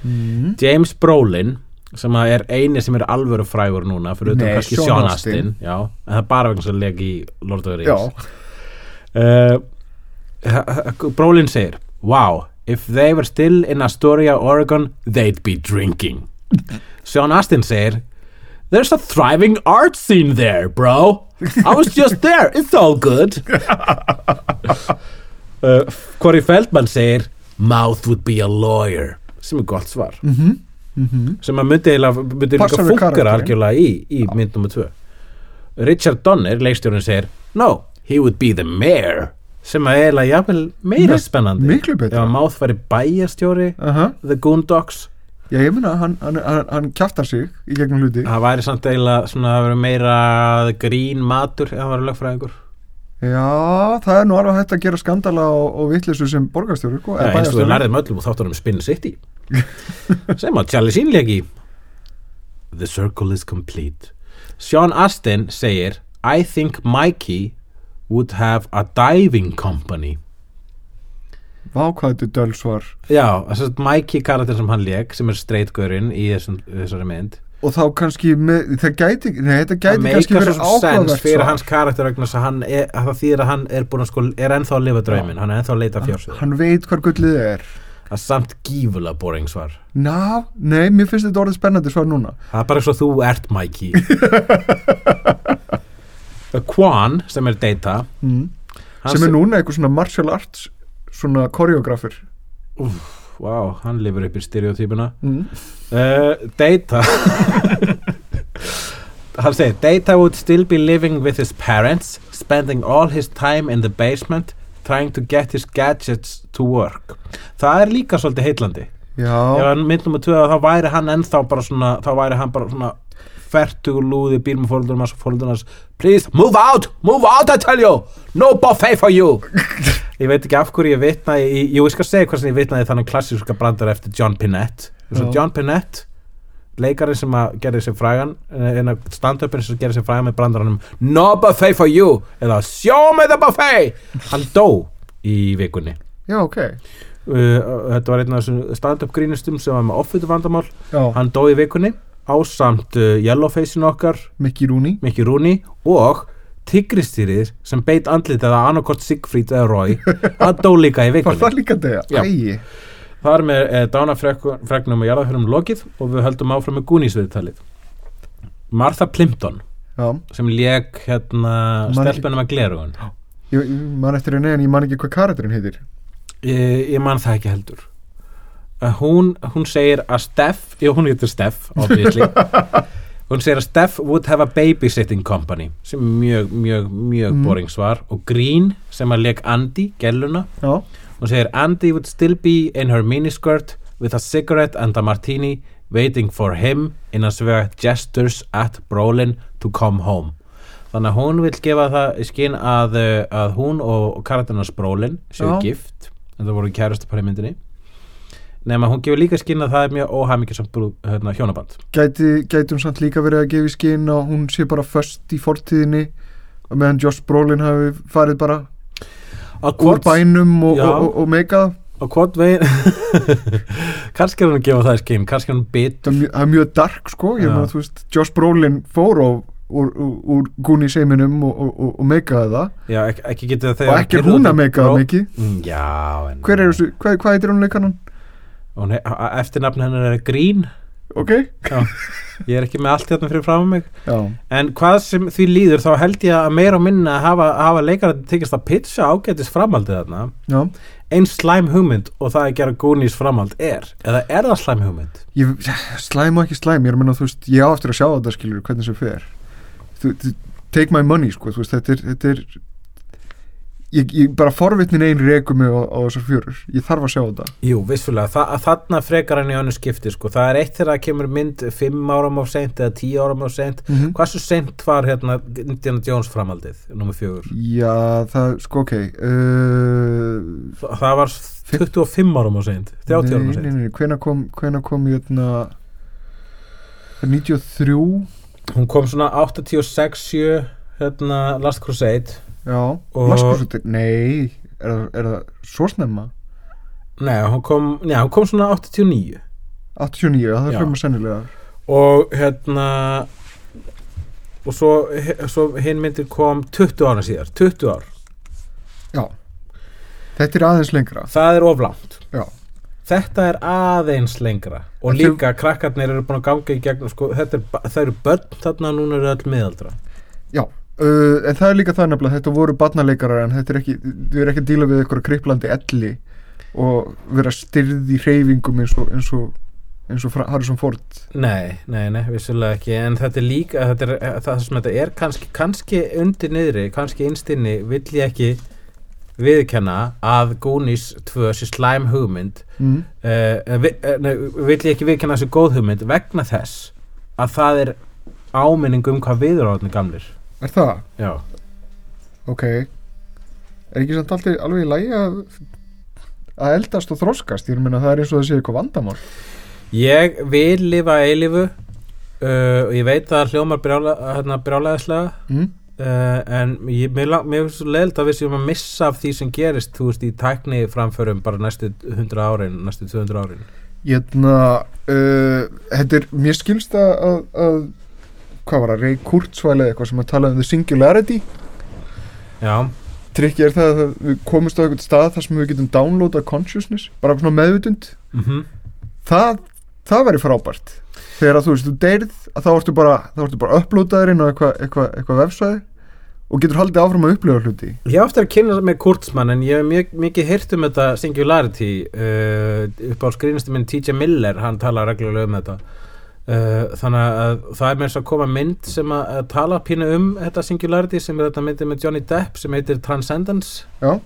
Mm. James Brolin sem er eini sem er alvöru frægur núna fyrir auðvitað kannski Sjónastin en það er bara vegna sem legi í Lord of the Rings. Uh, Brolin segir Wow, if they were still in Astoria, Oregon they'd be drinking. Sean Astin segir There's a thriving art scene there, bro. I was just there, it's all good. Uh, Corey Feldman segir Mouth would be a lawyer. Sem er gott svar. Mhm, mhm. Sem að myndi, líka funkar algjörlega í, í mynd nummer 2 Richard Donner, leikstjórinn segir No, he would be the mayor sem að eiginlega jafnvel meira Me- spennandi. Miklu betra. Mouth væri bæjastjóri Aha. The Goondocks. Já, ég meina, hann, hann, hann, hann kjaftar sig í gegnum hluti. Það væri samt eiginlega svona að vera meira grín matur ef það væri lögfræðingur. Já, það er nú alveg hægt að gera skandala og, og vitleysu sem borgarstjóri sko, ja, eins og við bæjarstjóri. lærðum öllum og þáttunum Spin City. Sem að Charlie Sheen legi The circle is complete. Sean Astin segir I think Mikey would have a diving company. Vá, hvað þetta er dölsvar Já, þess að Mikey karakter sem hann leg sem er streitgörinn í þessum, þessari mynd. Og þá kannski, með, það gæti, nei, þetta gæti kannski verið áhugavert fyrir hans karakter vegna þess að hann er, að það þýðir að hann er að sko, er ennþá að lifa drauminn, hann er ennþá að leita fjársöðu Hann veit hvar gullið er. Það er samt gífulega boring svar. Ná, nei, mér finnst þetta orðið spennandi svar núna. Það er bara eins og þú ert Mikey Quan sem er Data mm. Sem er núna eitthvað svona martial arts Svona koreografur Vá, hann lifur upp í stereotypuna. Mm. uh, Data. Hann segir Data would still be living with his parents spending all his time in the basement trying to get his gadgets to work. Það er líka svolítið heitlandi ef Já, hann myndum að tvöða þá væri hann ennþá bara svona þá væri hann bara svona fertugur lúði fóröldurum hans og fóröldurum hans. Please move out, move out I tell you. No buffet for you. Ég veit ekki af hverju ég vitnaði í, jú ég skal segja hvað sem ég vitnaði þannig klassíska brandar eftir John Pinette. John Pinette leikarinn sem að gerði sér frægan en að stand-upin sem gerði sér frægan með brandaranum. No buffet for you. Eða show me the buffet. Hann dó í vikunni. Já, ok. Uh, þetta var einn af þessum stand-up grínustum sem var með offutu vandamál Já, hann dó í vikunni ásamt uh, Yellowfacein okkar Mickey Rooney. Mickey Rooney og Tigristýrið sem beit andlitið að annarkort Sigfríd eða Roy hann dó líka í Var vikunni. Það líka. Æi. Það er með eh, dánafregnum og jarðafjörnum lokið og við höldum áfram með Goonies-viðtalið. Martha Plimpton Já, sem lék hérna stelpunum að glerugun ég, ég man eftir henni en ég man ekki hvað karakterinn heitir. Ég, ég man það ekki heldur hún, hún segir að Steff já hún heitir Steff obviously. Hún segir að Steff would have a babysitting company sem er mjög, mjög, mjög Mm. boring svar. Og Green sem að leik Andy, gelluna Já, hún segir Andy would still be in her miniskirt with a cigarette and a martini waiting for him in að svega gestures at Brolin to come home. Þannig að hún vil gefa það í skinn að, uh, að hún og, og karakternas Brolin séu Já. gift. En það voru kærastu par í myndinni nema hún gefur líka í skinn að það er mjög óhæmikið hérna, hjónaband. Gæti, gæti hún samt líka verið að gefa í skinn og hún sé bara föst í fortíðinni og meðan Josh Brolin hafi farið bara á úr bænum og, og, og, og meikað. Á hvort veginn kannski er hún að gefa það í skinn kannski er hún bitur. Það er mjög, það er mjög dark sko þú veist Josh Brolin fór á úr, úr, úr Goonies heiminum og, og, og, og meikaði það. Já, ekki, ekki og ekki er hún að meika það mikið. Mm, Já, en er hvað, hvað heitir hún leikannan? Eftirnafn hennar er Green. Ok, Já, ég er ekki með allt hérna fyrir fram mig. Já, En hvað sem því líður þá held ég að meira og minna að hafa, hafa leikar tekist að pitcha ágætis framhaldið þarna. Já. Ein slæm hugmynd og það að gera Goonies framhald er. Eða er það slæm hugmynd? ég, slæm og ekki slæm, ég er að menna þú veist ég á eftir að sjá þetta skilur hvernig sem fer. Take my money sko veist þetta er, þetta er ég, ég bara forvitnin einn rekum mig á, á þessar fjörur. Ég þarf að sjá þetta. Jú, vissulega, Þa, þarna frekar hann í önnu skipti sko. það er eitt þegar það kemur mynd 5 áram á seint eða 10 áram á seint. Mm -hmm. Hversu seint var hérna Indiana Jones framhaldið, nummer fjögur? já, það, sko ok uh, Þa, það var 25 áram á seint 30 áram á nei, nei, seint. nei, hvena kom hvena kom hérna 93 Hún kom svona 86-7 hérna Last Crusade já, Laskusutir, nei. Er, er það svo snemma? Nei, hún kom, nei, hún kom svona 89 89, já, það er Já. fyrir sennilega. Og hérna og svo, svo hinn myndir kom 20 ára síðar 20 ár, já, þetta er aðeins lengra. Það er oflangt já, þetta er aðeins lengra. Og þau- líka krakkarnir eru búin að ganga í gegnum sko, þetta er, það eru börn þarna núna eru öll miðaldra. Já uh, en það er líka það nefnilega, þetta voru barnaleikarar en þetta er ekki, við erum ekki að díla við eitthvað kriplandi elli og vera styrð í hreyfingum eins og eins og, eins og Harrison Ford. Nei, nei, nei, vissulega ekki. En þetta er líka, þetta er, það sem þetta er kannski, kannski undir niðri kannski einstinni vill ég ekki viðkenna að Goonies 2 sé slæm hugmynd. Mm. uh, vi, uh, vill ég ekki viðkenna þessu góð hugmynd vegna þess að það er áminning um hvað við erum átni gamlir er það? já, ok. Er ekki samt alltaf alveg í lægi að að eldast og þroskast? Ég meina það er eins og það sé eitthvað vandamál. Ég vil lifa eilifu uh, og ég veit að það hljómar brjála, hérna, brjálæðislega mm? uh, en ég, mér, mér finnst svo leiðilt að við séum að missa af því sem gerist þú veist í tækni framförum bara næstu 100 árin, næstu 200 árin. Hérna, uh, mér skilst að, að, að hvað var það, Ray Kurzweil eða eitthvað sem að tala um the singularity? Já, trikki er það að við komumst á eitthvað stað þar sem við getum downloadað consciousness? Bara svona meðvutund mhm. Það, það væri frábært. Þegar að þú veist, þú deyrð að þá ertu bara, þá ertu bara upplótaður inn á eitthvað eitthva, eitthva vefsvæði og getur haldið áfram að upplifa hluti. Ég eftir að kynna með Kurtzmann en ég hef mjög, mikið heyrt um þetta Singularity uh, upp á skrýnastu minn TJ Miller, hann tala reglulega um þetta uh, þannig að það er með þess að koma mynd sem að, að tala pínu um þetta Singularity sem er þetta myndi með Johnny Depp sem heitir Transcendence. Já,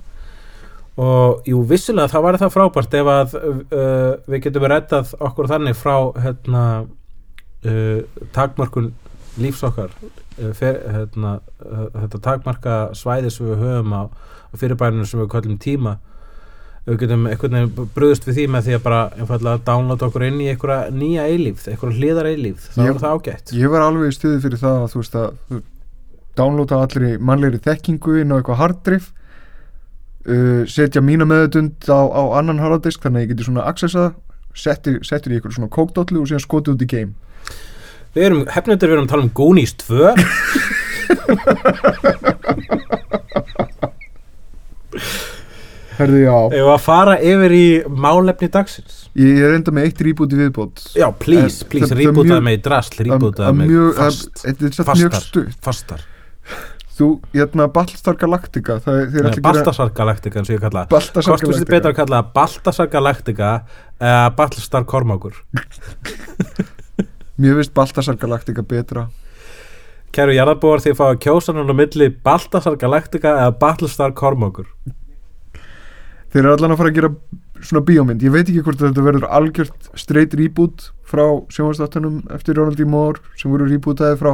og jú, vissulega það var það frábært ef að uh, við getum reddað okkur þannig frá hérna uh, takmörkun lífs okkar. Uh, fer, hérna, þetta takmarka svæði sem við höfum á, á fyrirbærinu sem við kallum tíma við getum einhvern veginn bröðust við því með því að bara einfallega downloada okkur inn í einhverja nýja eilífð, einhverja hliðar eilífð. Þá er það ágætt. ég var alveg í stuði fyrir það að þú veist að downloada allir í mannlegri þekkingu inn á eitthvað harddrif uh, setja mína meðutund á, á annan harðadisk þannig að ég geti svona accessa settir, settir í eitthvað svona kókdóllu og síðan skotið út í game. Við erum, hefnendur við erum að tala um Goonies 2 Herðu, já, Ef að fara yfir í málefni dagsins? Ég er enda með eitt í viðbót. Já, please, En please, er mjög- mig drasl, Að- rýbútaði að mig að- fast, Þetta er satt mjög fastar, stutt. fastar. Þú, hérna, Battlestar Galactica það er, að gera Baltasar Galactica eins og ég kalla Baltasar Hvort finnst þið betra að kalla Baltasar Galactica eða Baltasar Kormákur? Mér finnst Baltasar Galactica betra. Kæru jarðabúar þið fá að kjósa núna á milli Baltasar Galactica eða Baltasar Kormákur Þeir eru allan að fara að gera svona bíómynd Ég veit ekki hvort þetta verður algjört straight reboot frá sjónvarsdáttunum eftir Ronald D. Moore sem voru rebootaði frá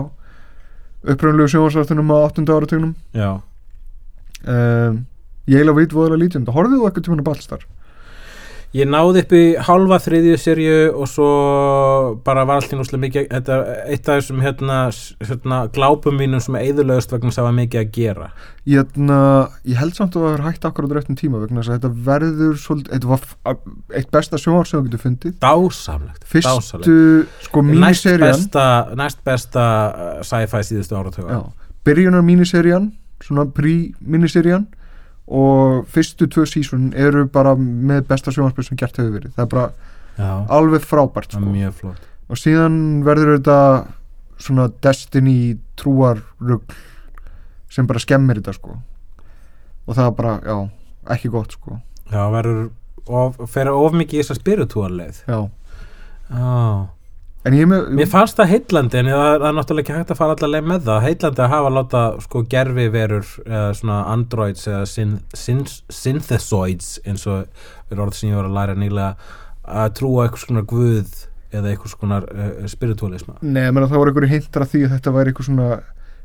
uppröðunlegu sjónvarsdáttunum á 8. áratugnum Já, um, Ég eila veit voðalega lítið um þetta Horfðu þú eitthvað tíma Baltastar? Ég náði upp í hálfa þriðju serju og svo bara var allt í núslega mikið þetta er eitt af þessum hérna, hérna glápum mínum sem eðurlegust vegna það var mikið að gera. Ég, hérna, ég held samt að það var hægt akkur á dreftum tíma vegna þess að þetta verður svolítið, þetta var eitt besta sjónvar sem þú getur fundið. Dásamlegt, Fyrstu, dásamlegt. sko, næst míniserían besta, næst besta uh, sci-fi síðustu áratöga byrjunar míniserían svona prí-míniserían og fyrstu tvö sísun eru bara með besta sjónvarspil sem gert hefur verið. Það er bara Já, alveg frábært sko. og síðan verður þetta svona Destiny trúarrugl sem bara skemmir þetta sko. Og það er bara, já, ekki gott sko. Já, verður of, fer of mikið í þessa spiritual leið. Já, Já, með Mér fannst það heitlandi en það, er náttúrulega ekki hægt að fara allar leið með það heitlandi að hafa láta sko gerfi verur eða svona androids eða syn, syn, synthesoids eins og er orð sem ég var að læra nýlega að trúa eitthvað svona guð eða eitthvað svona uh, spiritualisma Nei, ég meina það voru einhverju að því að þetta væri eitthvað svona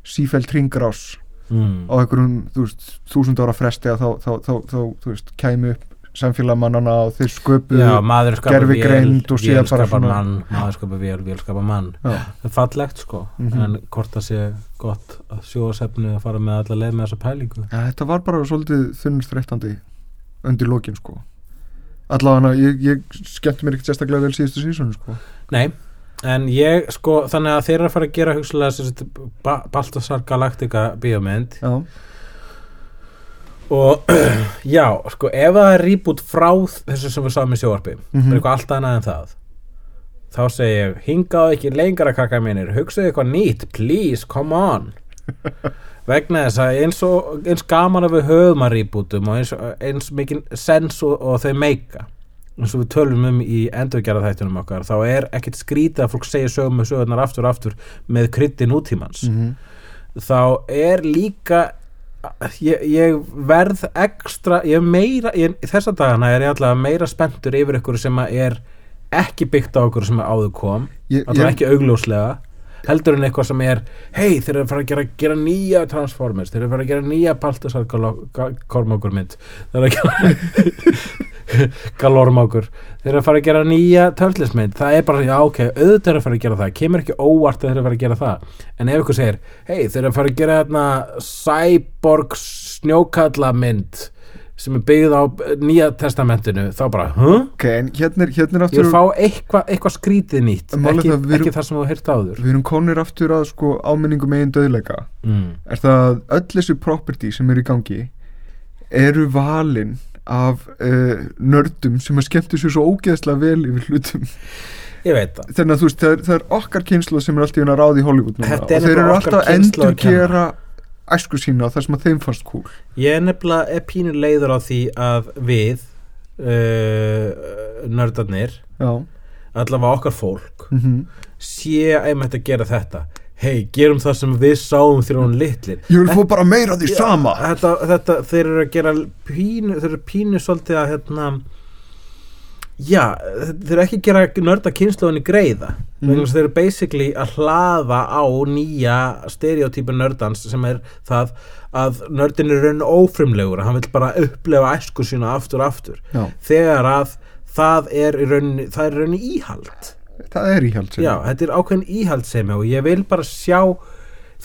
sífælt ringrás mm. á einhverjum, þú veist, þúsund ára fresti að þá, þá, þá, þá, þú veist, kæmi upp samfélagmannana og þeir skapar vél, gervigreind og síðan skapar svona- maður skapar vél, vél skapar mann. Það er fallegt sko Mhm. en hvort það sé gott að sjóasefnu að fara með alla leið með þessa pælingu. Ja, þetta var bara svolítið þunnstrættandi undir lokin sko. Allavega ég, ég skemmti mér ekkert sérstaklega vel síðustu sísonu sko. Nei, en ég sko þannig að þeir eru að fara að gera hugsalega Baltasar Galactica bíómynd. Já, og já, sko ef það er rýbút frá þessu sem við sáum í sjóarpi það er eitthvað allt annað en það þá segi ég, hingaðu ekki lengra kakka mínir, hugsaðu eitthvað nýtt please, come on. Vegna þess að eins, og, eins gaman að við höfum að rýbútum og eins, eins mikið sens og, og þau meika eins og við tölum um í endurgerða þættunum okkar þá er ekkert skrítið að fólk segja sögum og sögurnar aftur og aftur með krytti nútímans. Mhm, þá er líka ég, ég verð ekstra ég meira, ég, þessa dagana er ég allavega meira spenntur yfir ykkur sem er ekki byggt á ykkur sem áður kom. Ég- ekki augljóslega heldur en eitthvað sem er hei þeir eru að fara að gera, gera nýja Transformers þeir eru að fara að gera nýja Baltasar Kormákur mynd. Þeir eru að gera Galormákur þeir eru að fara að gera nýja Turtles-mynd það er bara, já ok, auðvitað er að fara að gera það. Kemur ekki óvart að þeir eru að fara að gera það. En ef ykkur segir, hei þeir eru að fara að gera hérna, Cyborg snjókalla mynd sem er byggð á nýja testamentinu þá bara, huh? ok, en hérna er, hérna er Ég aftur vil fá eitthvað eitthva skrítið nýtt ekki, það erum- ekki það sem þú heirt áður. við erum konir aftur að sko áminningu megin döðleika mm. er það að öll þessi property sem eru í gangi eru valin af uh, nördum sem að skemmtu sér svo ógeðslega vel yfir hlutum. Ég þannig að þú veist, það er, það er okkar kynslu sem er alltaf í ráði í Hollywood núna er og þeir eru alltaf endur gera æsku sína og það sem að þeim fannst cool Ég er nefnilega pínur leiður á því að við uh, nördarnir já, allavega okkar fólk mm sé einmitt að gera þetta. Hei, gerum það sem við sáum þegar hún litlir. Ég vil fá bara meira því sama. þetta, þetta, þeir eru að gera pínu, þeir eru pínu svolítið að hérna já, þeir eru ekki að gera nörda kynnslóðinni greiða Þess að þeir eru basically að hlaða á nýja stereotypu nördans sem er það að nördin er raun ófrimlegur hann vil bara upplefa æsku sína aftur og aftur. Já, þegar að það er rauninni, það er rauninni íhald. Það er íhald sem Já, þetta er ákveðin íhaldsemi og ég vil bara sjá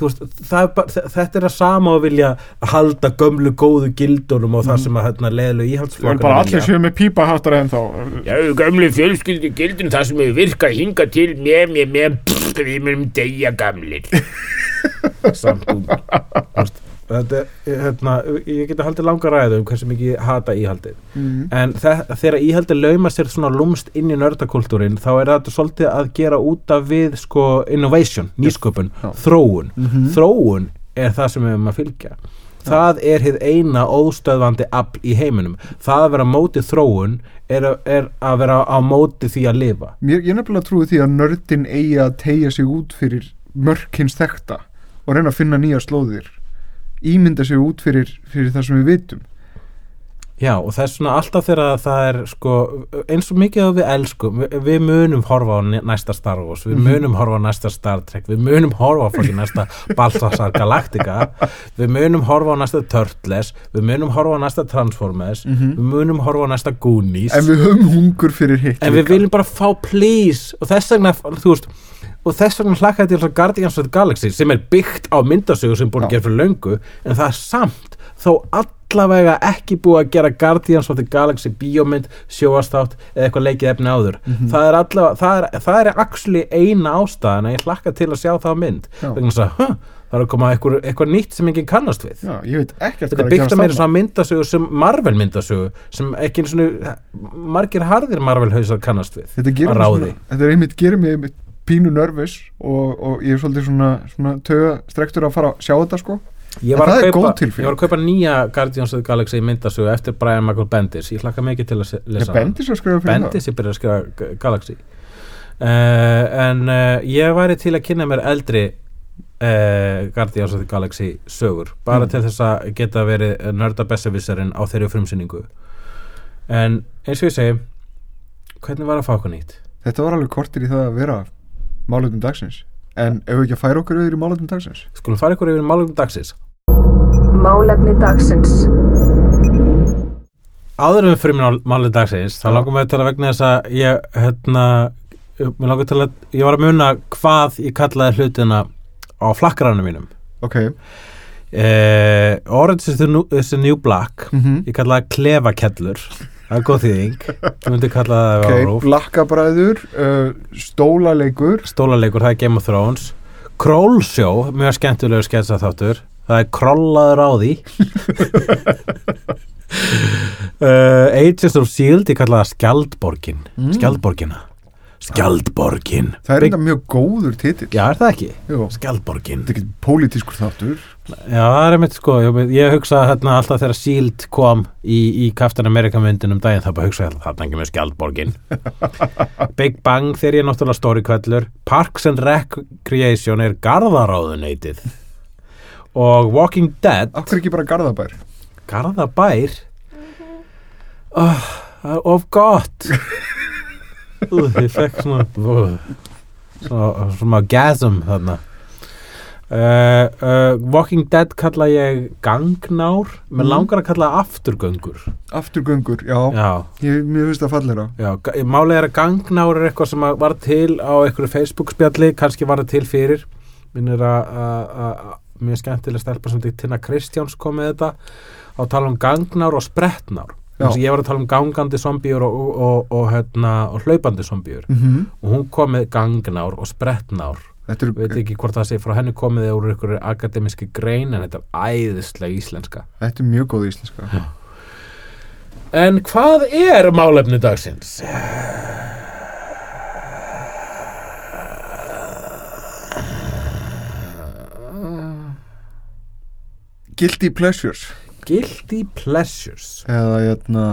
veist, það er bara, þe- þetta er að sama að vilja halda gömlu góðu gildunum og það sem að hérna, leðlu íhaldsflokkar vilja. með pípa hattar en þá Já, gömlu fjölskyldu gildin það sem hefur virkað hinga til með, með, með, við munum deyja gamlir. samt veist, þetta, er, hérna, ég geti haldið langa ræðu um hversu mikið ég hata íhaldið. Mm. en þe þegar íhaldið lauma sér svona lúmst inn í nördakultúrin þá er þetta svolítið að gera út af við sko innovation, nýsköpun Já. þróun, Mhm. þróun er það sem við erum að fylgja. Það er hið eina óstöðvandi afl í heiminum, það að vera á móti þróun er, er að vera á móti því að lifa. Mér, ég nefnilega trúi því að nördin eigi að tegja sig út fyrir mörkins þekta og reyna að finna nýja slóðir ímynda sig út fyrir, fyrir það sem við vitum Já, og það er svona alltaf þegar það er sko, eins og mikið að við elskum við, við munum horfa á næsta Star Wars við Mhm. munum horfa á næsta Star Trek við munum horfa á fokkin næsta Baltasar Galactica við munum horfa á næsta Turtles við munum horfa á næsta Transformers Mhm. við munum horfa á næsta Goonies en við höfum hungur fyrir hitt en við viljum bara fá please og þess vegna, þú veist og þess vegna hlakkaði til þess að Guardians of the Galaxy sem er byggt á myndasögu sem búin að gera fyrir löngu en það er samt þó allavega ekki búið að gera Guardians of the Galaxy bíómynd, sjóastátt eða eitthvað leikið efni áður. Mhm. það er allavega, það er, það er actually eina ástæðan að ég hlakka til að sjá það á mynd þess að, huh, það er að koma eitthvað, eitthvað nýtt sem enginn kannast við. Já, Þetta hvað að byggt að gerast meira þarna. svona myndasögu sem Marvel myndasögu sem ekki svona margir harðir Marvel hausar kannast við þetta svona, þetta er einmitt, gerir mig einmitt pínu nervus og, og ég er svolítið svona, svona töga strektur að fara að sjá þetta sko Ég var, er kaupa, ég var að kaupa nýja Guardians of the Galaxy myndasögu eftir Brian Michael Bendis. Ég hlakka mikið til að lesa Bendis ég byrja að skrifa Galaxy. Uh, en uh, ég væri til að kynna mér eldri uh, Guardians of the Galaxy sögur. Bara Mm. til þess að geta verið nörda besservisserinn á þeirri frumsýningu. En eins og ég segi hvernig var að fá okkur nýtt? Þetta var alveg kortir í það að vera málefnum dagsins En ef við ekki að færa okkur yfir í málefnum dagsins? Skulum fara ykkur yfir málum dagsins. Málefni dagsins. áður en við fyrir málum dagsins þá langum við til að vegna þess að ég hérna mér langar til að, ég var að muna hvað ég kallaði hlutina á flakkaranum mínum. Ok. Uh, Orange is the, new, is the new black. Mm ég kallaði klefakellur það er góð þýðing ég myndi kalla það Ok, okay. blakkabræður uh, Stólaleikur stólaleikur, það er Game of Thrones Królsjó, mjög skemmtilegu sketsa þáttur það er krollaður á því uh, Agents of S.H.I.E.L.D. ég kalla það Skjaldborgin Mm. Skjaldborgina Skjaldborgin. Það er enda mjög góður titill. Já, er það ekki? Jú. Skjaldborgin. Þetta er ekki pólitískur þáttur. Já, það er mitt sko, ég, ég hugsa hérna alltaf þegar Shield kom í, í Captain America myndin um daginn, þá bara hugsa ég alltaf þarna ekki með skjaldborgin. Big Bang þegar ég er náttúrulega stóri kvellur Parks and Recreation er garðaráðuneytið. Og Walking Dead Akkur ekki bara Garðabær? Garðabær? Oh, það er of gott ég fekk svona svona, svona gasm þarna. Uh, uh, Walking Dead kalla ég gangnár. Mér Mm. langar að kalla afturgöngur. Afturgöngur, já, já, Ég, Mér finnst það fallera já, ga- málið er að gangnár er eitthvað sem var til á einhverju Facebook spjalli, kannski var það til fyrir. Minn er að- mjög skemmtileg stelpa sem þetta Tina Kristjáns kom með þetta. Á að tala um gangnár og sprettnár ég var að tala um gangandi zombíur og, og, og, og, hérna, og hlaupandi zombíur. Mm -hmm. og hún kom með gangnár og sprettnár. Veit er, ekki hvort það sé frá henni komið eða úr ykkur akademiski grein en þetta er æðislega íslenska. Þetta er mjög góð íslenska. En hvað er málefni dagsins? Guilty Pleasures Guilty Pleasures. Eða hérna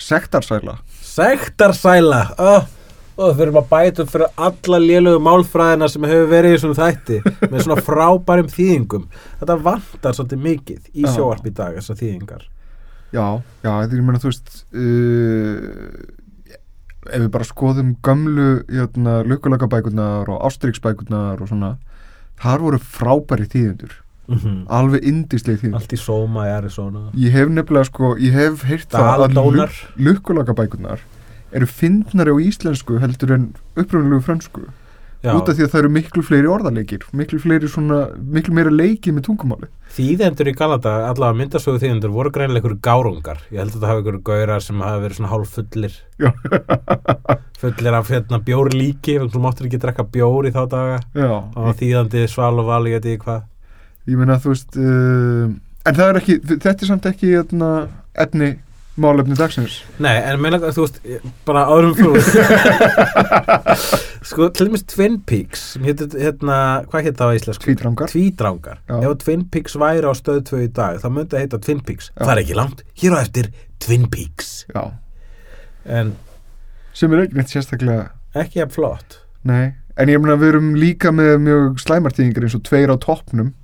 Sektarsæla. Sektarsæla. Oh, Við erum að bæta upp fyrir alla lélögu málfræðina sem hefur verið í svona þætti með svona frábærum þýðingum. Þetta vantar svolítið mikið í sjóarp í dag þessar þýðingar. Já, já, ég meina, þú veist uh, ef við bara skoðum gömlu hérna, lukulagabækurnar og ástriksbækurnar og svona þar voru frábæri þýðendur mm alveg indislega þýðendur Allt í sóma í Arizona. Ég hef nefnilega sko, ég hef heyrt það að Daldónar. lukulagabækurnar eru fyndnari á íslensku heldur en uppröðunlegu frönsku. Já, út af því að það eru miklu fleiri orðarleikir miklu fleiri svona, miklu meira leikið með tungumáli Þýðendur í Galata, allavega myndasögu þýðendur voru greinilega ykkur gárungar. Ég held að það hafi ykkur gaurar sem hafi verið svona hálf fullir. Fullir af hérna, bjór líki Þú máttir ekki drekka bjór í þá daga. Já, var þýðandi sval og vali Ég veit ekki hvað ég meina þú veist uh, en það er ekki, þetta er samt ekki hérna, efni málefni dagsins. Nei, en meina, þú veist, bara áðurum fyrir Sko, til dæmis Twin Peaks sem hétt, hérna, hvað hétt það á íslensku? Tvítrangar Já. Ef Twin Peaks væri á stöð 2 í dag þá myndi að heita Twin Peaks. Já. Það er ekki langt, hér á eftir Twin Peaks. Já, En sem er ekki neitt sérstaklega ekki að flott. Nei, en ég meina við erum líka með mjög slæmartíðingar eins og tveir á toppnum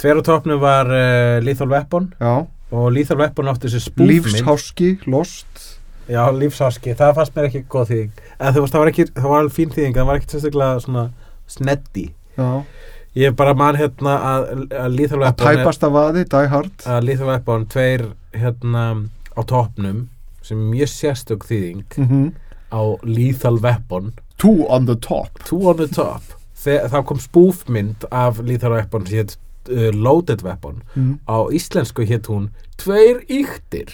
Tver á topnum var uh, Lethal Weapon. Já, og Lethal Weapon átti þessi spúfmynd lífsháski, lost. Já, lífsáski, það fannst mér ekki góð þýðing. En það var ekki, það var alveg fín þýðing það var ekki sérstaklega svona sneddi Já, ég er bara mann hérna að, að Lethal að Weapon er- tæpasta vaði, die hard. Að Lethal Weapon tveir hérna á topnum sem er mjög sérstök þýðing mm á Lethal Weapon. Two on the top. Two on the Top. Þegar, þá kom spúfmynd af Lethal Weapon sem hétt uh, Loaded Weapon mm. á íslensku hétt hún Tveir yktir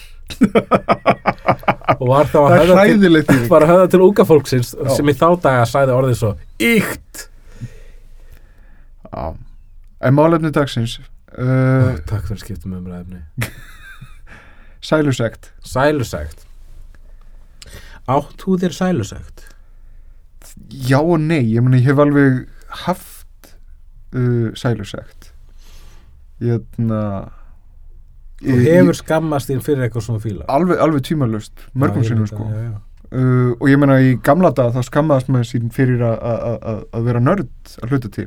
og var þá að höfða til, var að höfða til unga fólksins Já. sem í þá daga sæði orðið svo Ykt Já. En málefni dagsins uh, Takk fyrir að skipta með umræðefni Sælusegt Sælusegt Átt þú þér sælusegt? Já og nei, ég meni ég hef alveg haft uh, sælusegt Ég hérna Þú hefur skammast þín fyrir eitthvað svona fíla. Alveg, alveg tímalust mörgum ég sinnum sko. já, já. uh, og ég meina í gamla dag þá skammaðast maður sín fyrir að- vera nörd að hluta til.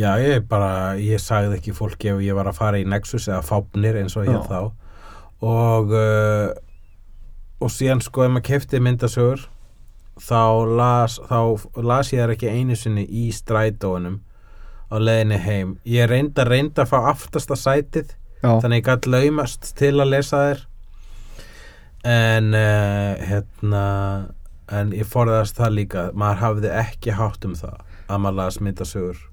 Já, ég bara, ég sagði ekki fólki ef ég var að fara í Nexus eða Fápnir eins og ég Já. þá. Og uh, og síðan sko ef maður kefti myndasögur þá las, þá las ég þær ekki einu sinni í strætóunum á leiðinni heim. Ég reynda, reynda að fá aftasta sætið já, þannig ég gætt laumast til að lesa þær. En uh, hérna en ég forðast það líka. Maður hafði ekki hátt um það að maður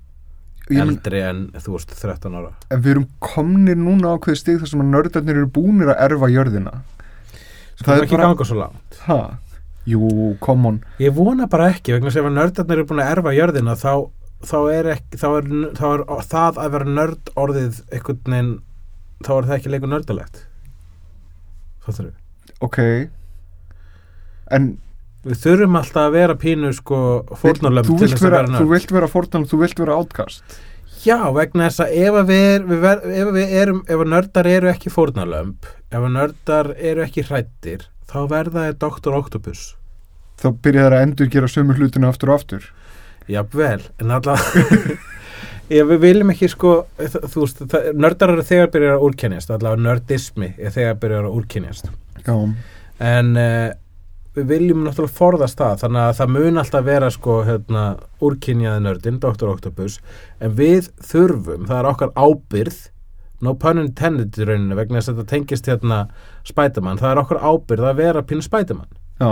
ég men, eldri en þú veist 13 ára. En við erum komnir núna á hverju stig þar sem að nördarnir eru búnir að erfa jörðina. Sko ekki ganga svo langt. Ha, jú, come on. Ég vona bara ekki vegna sem að nördarnir eru búin að erfa jörðina þá, þá, er, ekki, þá, er, þá er það að vera nörd orðið einhvern veginn þá er það ekki leikur nördalegt. Fattur við ok. En við þurfum alltaf að vera pínu sko fórnarlöfn þú til þess að vera, vera þú nörd vilt vera fórnarlöfn, þú vilt vera átkast já vegna þess að ef að við, við, ef við erum ef að nördar eru ekki fórnarlömb ef að nördar eru ekki hrættir þá verða þeir Dr. Octopus. Þá byrja þær að endur gera sömu hlutinu aftur og aftur Jafnvel, en alltaf Ef við viljum ekki sko þú veist, nördar eru þegar byrjar að úrkennjast allavega nördismi er þegar byrjar að úrkennjast já, en uh, við viljum náttúrulega forðast það þannig að það mun alltaf vera sko hérna, úrkynjaði nördin, Dr. Octopus en við þurfum, það er okkar ábyrð no pun intended í rauninu vegna þess að þetta tengist hérna Spiderman, það er okkar ábyrð að vera pínu Spiderman. Já,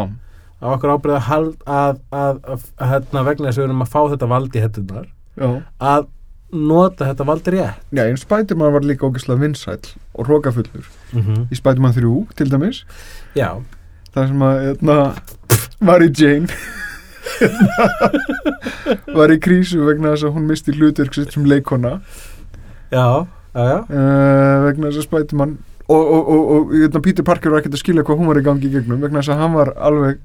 á okkur ábyrð að, hald, að, að, að, að hérna, vegna þess að við erum að fá þetta vald í hettunar að nota þetta vald rétt. Já, en Spiderman var líka ógeðslega vinsæll og hrókafullur mm -hmm. í Spiderman 3, til dæmis. Já, það sem að, hérna, var í Jane. Var í krísu vegna þess að hún misti hlutverk sitt sem leikona já, já, já. uh, vegna þess að Spiderman og, og, og, og hérna, Peter Parker var ekkert að skilja hvað hún var í gangi í gegnum vegna þess að hann var alveg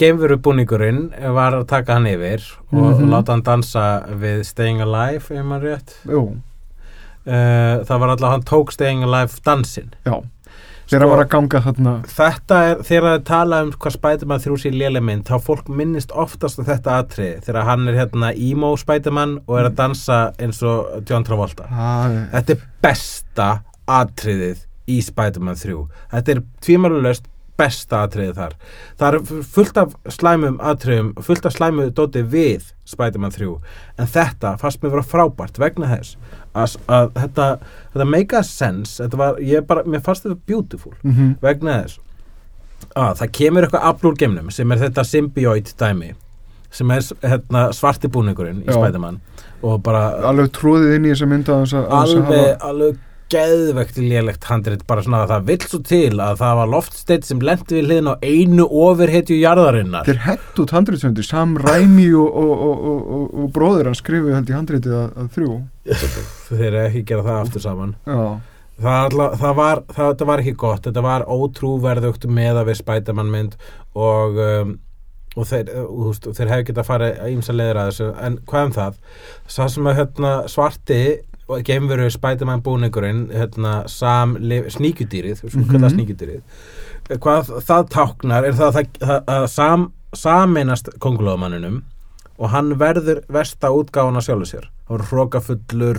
Geimverubúningurinn var að taka hann yfir og, Mhm. og láta hann dansa við Staying Alive, ef maður rétt. Jú, uh, Það var alltaf, hann tók Staying Alive dansinn. Já, hann var að ganga þarna. Þetta er, þegar það tala um hvað Spiderman þrjú sér lélemynd, þá fólk minnist oftast á þetta atrið, þegar hann er hérna emo Spiderman og er að dansa eins og John Travolta. Ah, Þetta er besta atriðið í Spider-Man 3 Þetta er tvímarulöst besta atriðið þar. Það er fullt af slæmum atriðum fullt af slæmu dóti við Spider-Man 3 en þetta fannst mér vera frábært vegna þess að, að þetta, þetta make a sense þetta var, bara, mér fannst þetta beautiful mm vegna þess að það kemur eitthvað afl úr geimnum sem er þetta symbioid dæmi sem er hérna, svarti búningurinn í. Spider-Man og bara alveg tróðið inn í þessa mynda alveg, alveg geðvegt lélegt handrit bara svona að það vill svo til að það var loftsteitt sem lendi við hliðin á einu ofurhetju jarðarinnar. Þeir hett út handritsöndir Sam Raimi og, og, og, og, bróðir hann skrifuð held í handritið að, að þrjú. Þeir ekki gera það aftur saman. Já, það, alltaf, það, var, það, það var ekki gott þetta var ótrúverðugt með að við Spiderman mynd og um, og þeir, uh, þeir hefði getað að fara ímsa leiðir að þessu, en hvað um það? Það sem að hérna, svarti geimveru Spiderman búningurinn hérna, sam, sníkjudýrið Mhm. kallað sníkjudýrið. Hvað það táknar er það að, það, að sam, saminast kongulóðamanninum og hann verður versta útgáfan á sjálfu sér. Hann er hrókafullur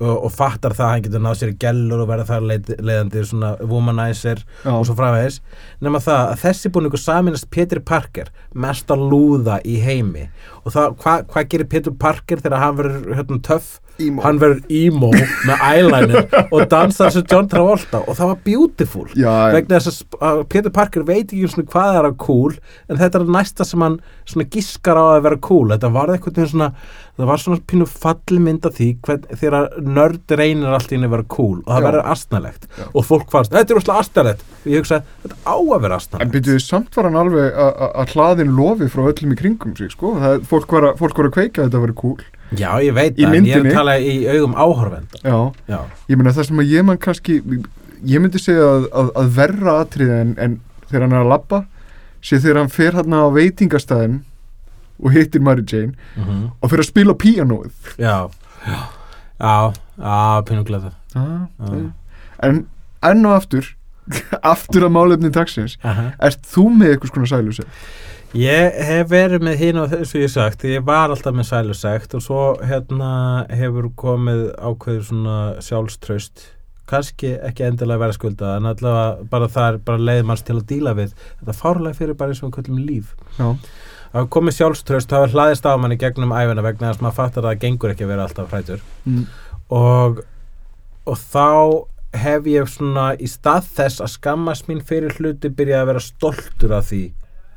og, og fattar það að hann getur náð sér í gellur og verða þar leið, leiðandi svona womanizer já, og svo framvegis. Nema það að þessi búningur saminast Peter Parker mesta lúða í heimi. Og það, hvað hva gerir Peter Parker þegar hann verður hérna, töff Emo. hann verður emo með eyeliner og dansar sem John Travolta og það var beautiful. Já, vegna þess að Peter Parker veit ekki hvað er að cool en þetta er næsta sem hann giskar á að vera cool. Þetta var eitthvað svona það var svona pínu fallmynd af því þegar nörd reynir allt í henni að vera cool og það verður astnalegt og fólk fannst, þetta er úrslega astnalegt og ég hugsa, þetta á að vera En astnalegt byrjuðu samt var hann alveg að- að að hlaðin lofi frá öllum í kringum sig, sko. Það, fólk, var að, fólk var að kveika að þetta að vera cool. Já, ég veit það, en ég er að tala í augum áhorfenda. Já, já, ég meina það sem að ég mann kannski, ég myndi segja að, að, að verra atriði en, en þegar hann er að labba, sé þegar hann fer hann á veitingastæðin og hittir Mary Jane mm og fer að spila píanóið. já. Já, já, glöða Ah, en enn og aftur, aftur að málefni dagsins, uh ert þú með eitthvað svona sæluseg? Ég hef verið með hinn og þessu ég sagt, ég var alltaf með sælusegt og svo hérna hefur komið ákveður svona sjálfströst, kannski ekki endilega vera skulda, en allavega bara það er bara leið manns til að díla við. Þetta fárlega fyrir bara eins og köllum líf. Já, Það komið sjálfströst, það hefur hlaðist á manni gegnum æfina vegna þess að maður fattar að það gengur ekki að vera alltaf hrætur mm. og, og þá hef ég svona í stað þess að skammast mín fyrir hluti byrja að vera stoltur af því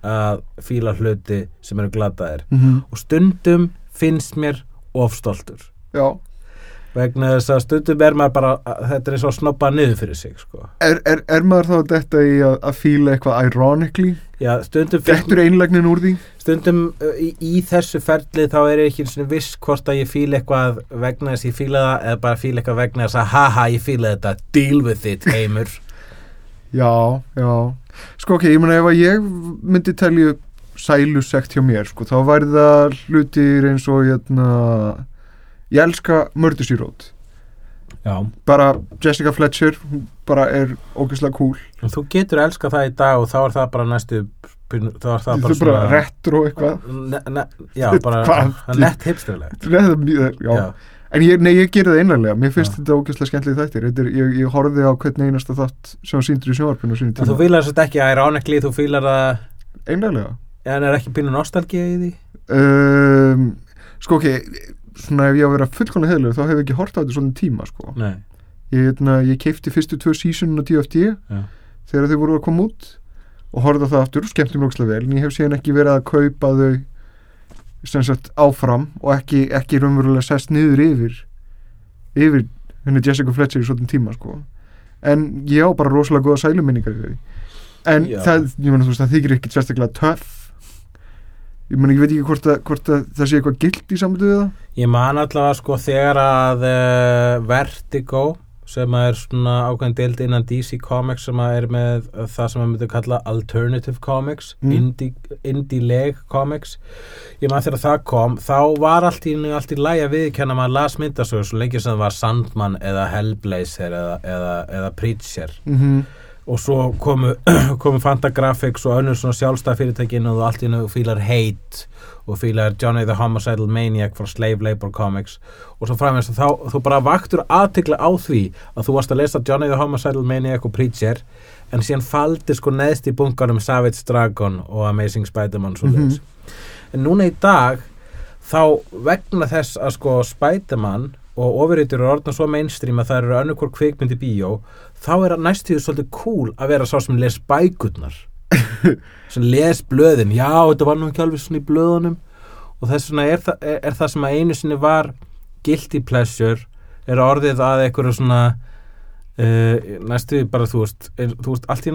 að fíla hluti sem eru glataðir. Mm og stundum finnst mér ofstoltur já. Vegna þess að stundum er maður bara þetta er eins og að snoppa niður fyrir sig sko. Er, er, er maður þá þetta í að, að fíla eitthvað ironically? Já, stundum, finnst, Dettur einlægnin úr því? stundum í, í þessu ferli þá er ég ekki svona viss hvort að ég fíla eitthvað vegna þess að ég fíla það eða bara fíla eitthvað vegna þess að haha ég fíla þetta. Deal with it heimur Já, já Sko ok, ég meina ef að ég myndi telja sælusekt hjá mér sko, þá væri það hlutir eins og hérna, ég elska Murder She Wrote Já, bara Jessica Fletcher hún bara er ógeðslega cool. Og þú getur elska það í dag og þá er það bara næstu þá er það bara bara retro eitthvað. Ne, ne, Já, bara nett hipsterlegt. Er já. Já. En ég, nei, ég gerir það einlega mér finnst Já. þetta ógeðslega skemmtileg þættir. Þetta er, ég, ég horfði á hvern einasta þátt sem síndur í sjónvarpinu En þú fílar þess að ekki ironically, þú fílar að einlega en er ekki pínu nostalgía í því? Um, sko ok svona ef ég á að vera fullkona heðlur þá hef ég ekki hort á þetta svona tíma sko. Nei, ég, hérna, ég keipti fyrstu tvö sísunum á DFD Já. þegar þau voru að koma út og horfði á það aftur og skemmti mér ókslega vel en ég hef síðan ekki verið að kaupa þau sem sagt áfram og ekki, ekki raunverulega sest niður yfir yfir henni Jessica Fletcher í svona tíma sko. En ég á bara rosalega góða sæluminningar yfir því. En Já. það, ég meina þú veist það þykir ekki sérstaklega töff. Ég meina ég veit ekki hvort, að, hvort að það sé eitthvað gilt í við það. Ég man allavega sko þegar að uh, Vertigo sem er svona ákveðin deild innan DC Comics sem er með það sem að myndi kalla Alternative Comics Mm. indie, indie-leg comics ég man þegar það kom þá var allt í, allt í lægi að viðkenna maður las myndasögur svo lengi sem það var Sandman eða Hellblazer eða, eða, eða Preacher mm -hmm. Og svo komu, komu Fantagraphics og önnur svona sjálfstæð fyrirtækin og allt nú fílar Hate og fílar Johnny the Homicidal Maniac frá Slave Labor Comics og svo framins þá þú bara vaktur aðtikla á því að þú varst að lesa Johnny the Homicidal Maniac og Preacher en síðan faldi sko neðst í bunkanum Savage Dragon og Amazing Spider-Man svo Mhm. en núna í dag þá vegna þess að sko Spider-Man og ofurreitur eru orðna svo mainstream að það eru önnur hvort kvikmynd í bíó þá er að næstíðu svolítið cool að vera sá sem les bækurnar. Sem les blöðin. Já, þetta var nú ekki alveg svona í blöðunum. Og þess vegna er, er, er það sem að einu sinni var guilty pleasure er orðið að einhverju svona uh, næstu bara þú veist, þú veist allt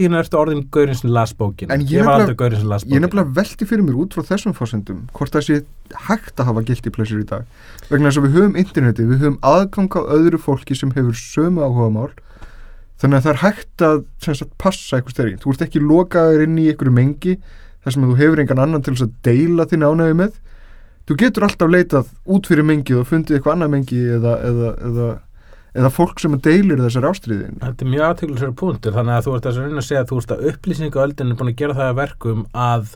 í hennar ertu orðin gaurinn sem las bókin En ég ég var aldrei gaurinn sem las ég bókin nefnilega velti fyrir mér út frá þessum fórsendum hvort það sé hægt að hafa guilty pleasure í dag. Vegna þess að við höfum interneti við höfum aðgang á öðru fólki sem hefur sömu áhugamál. Þannig að það er hægt að sagt, passa eitthvað styrring þú ert ekki lokaður inn í einhverju mengi þar sem þú hefur engan annan til að deila þín ánægi með. Þú getur alltaf leitað út fyrir mengið og fundið eitthvað eða, fólk sem deilir þessar ástriðin Þetta er mjög aðtökulisverður punktur þannig að þú ert að reyna að segja að þú veist að upplýsingaöldin er búin að gera það að verkum að,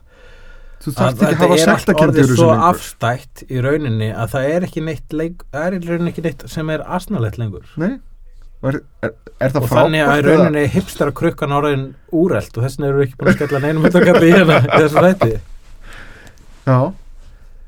þú þarft ekki að þetta hafa er sektakendur orðið svo afstætt í rauninni að það er ekki neitt leik, er ekki neitt sem er asnalett lengur. Nei, er, er, er það og þannig að í frábært rauninni hipstara krukkan orðin úrelt og þess vegna eru ekki búin að skella neinum myndakalli í hérna þessu rætti Já,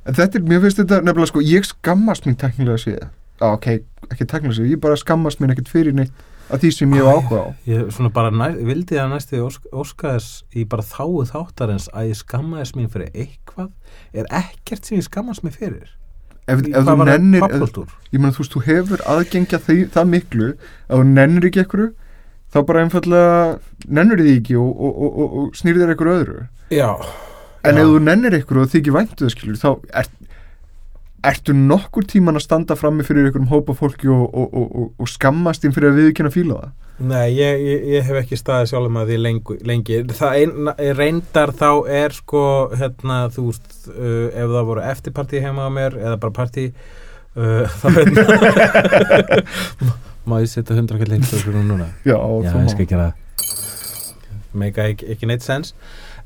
en þetta er, mér finnst þetta nefnilega sko, ég skammast mín teknilega að segja ok, ekki að segja, ég bara skammast mín ekkert fyrir neitt að því sem ég hef áhuga á. Ég svona bara næ, vildi að næstu ósk, óskaðis í bara þáu þáttarins að ég skammaðis mín fyrir eitthvað er ekkert sem ég skammast mér fyrir. Ef, ef þú nennir, ef, ég meina þú veist, þú hefur aðgengja því, það miklu að þú nennir ekki ekkur þá bara einfallega nennir því ekki og, og, og, og, þér ekkur öðru. Já, En Já. ef þú nennir ykkur og þykir væntu það skilur, þá er, ertu nokkur tíman að standa frammi fyrir ykkurum hópa fólki og, og, og, og, og skammast þín fyrir að viðkynna fíla það. Nei, ég, ég, ég hef ekki staðið sjálfum að því lengi, lengi. Það ein, reyndar þá er sko, hérna, þú veist, uh, ef það voru eftirpartí heima á mér eða bara partí, uh, þá hérna, má ég setja hundra kall heimstökur núna? Já, Já, ég skal gera það. meika ekki, ekki neitt sens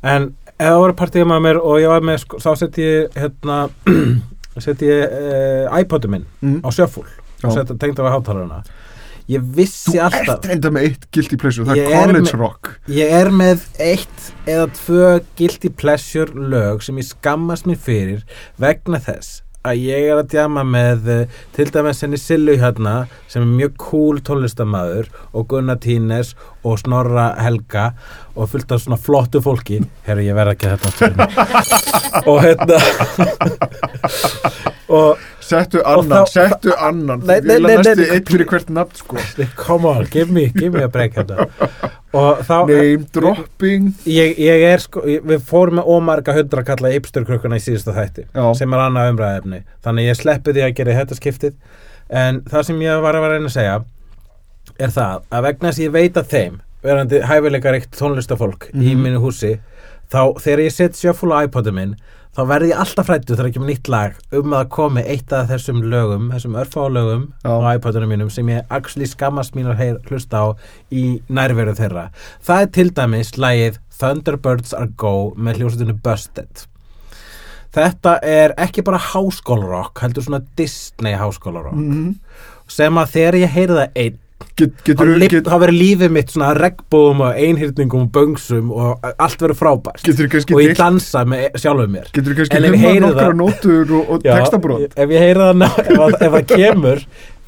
en ef það voru partíum að mér og ég var með sko, þá sett ég hérna sett ég uh, iPodu minn Mm. á sjöfúl og sett tengd á hátalarana. Ég vissi Þú alltaf ert reynda með eitt guilty pleasure, það er er college með- rock. Ég er með eitt eða tvö guilty pleasure lög sem ég skammast mér fyrir vegna þess að ég er að djama með eh, til dæmis henni Sillu hérna sem er mjög cool tónlistamæður og Gunnar Tínes og Snorra Helga og fullt af svona flottu fólki. Herru ég verð ekki þetta aftur og hérna og Settu annan, settu annan. Nei, nei, nei, nei, eitt fyrir hvert nafn sko. Come on, give me, give me a break hérna. Name dropping. Ég, ég er sko, ég, við fórum með ómarga hundra kalla ypsturkrukkuna í síðasta þætti Já. sem er annað umræðefni þannig ég sleppi því að gera í þetta skiptið. En það sem ég var að vera reyna að segja er það að vegna þess að ég veit að þeim verandi hæfileika reikt tónlistafólk í Mhm. mínu húsi þá þegar ég set sjöfúl á iPodu minn þá verði ég alltaf frættu þegar ekki með nýtt lag um að komi eitt af þessum lögum þessum örfálögum á iPodunum mínum sem ég actually skammast mín að hlusta á í nærveru þeirra. Það er til dæmis lagið Thunderbirds Are Go með hljómsveitinu Busted. Þetta er ekki bara háskólarokk heldur svona Disney háskólarokk Mhm. sem að þegar ég heyri það einn Get, lif- get, verður lífið mitt svona regnbúum og einhyrningum og böngsum og allt verður frábært. Kannski og ég dansa með sjálfum mér. Getur kannski ég humma heyri nokkra það- nótur og, og Já, textabrót ef ég heyri það ná, ef, að- ef það kemur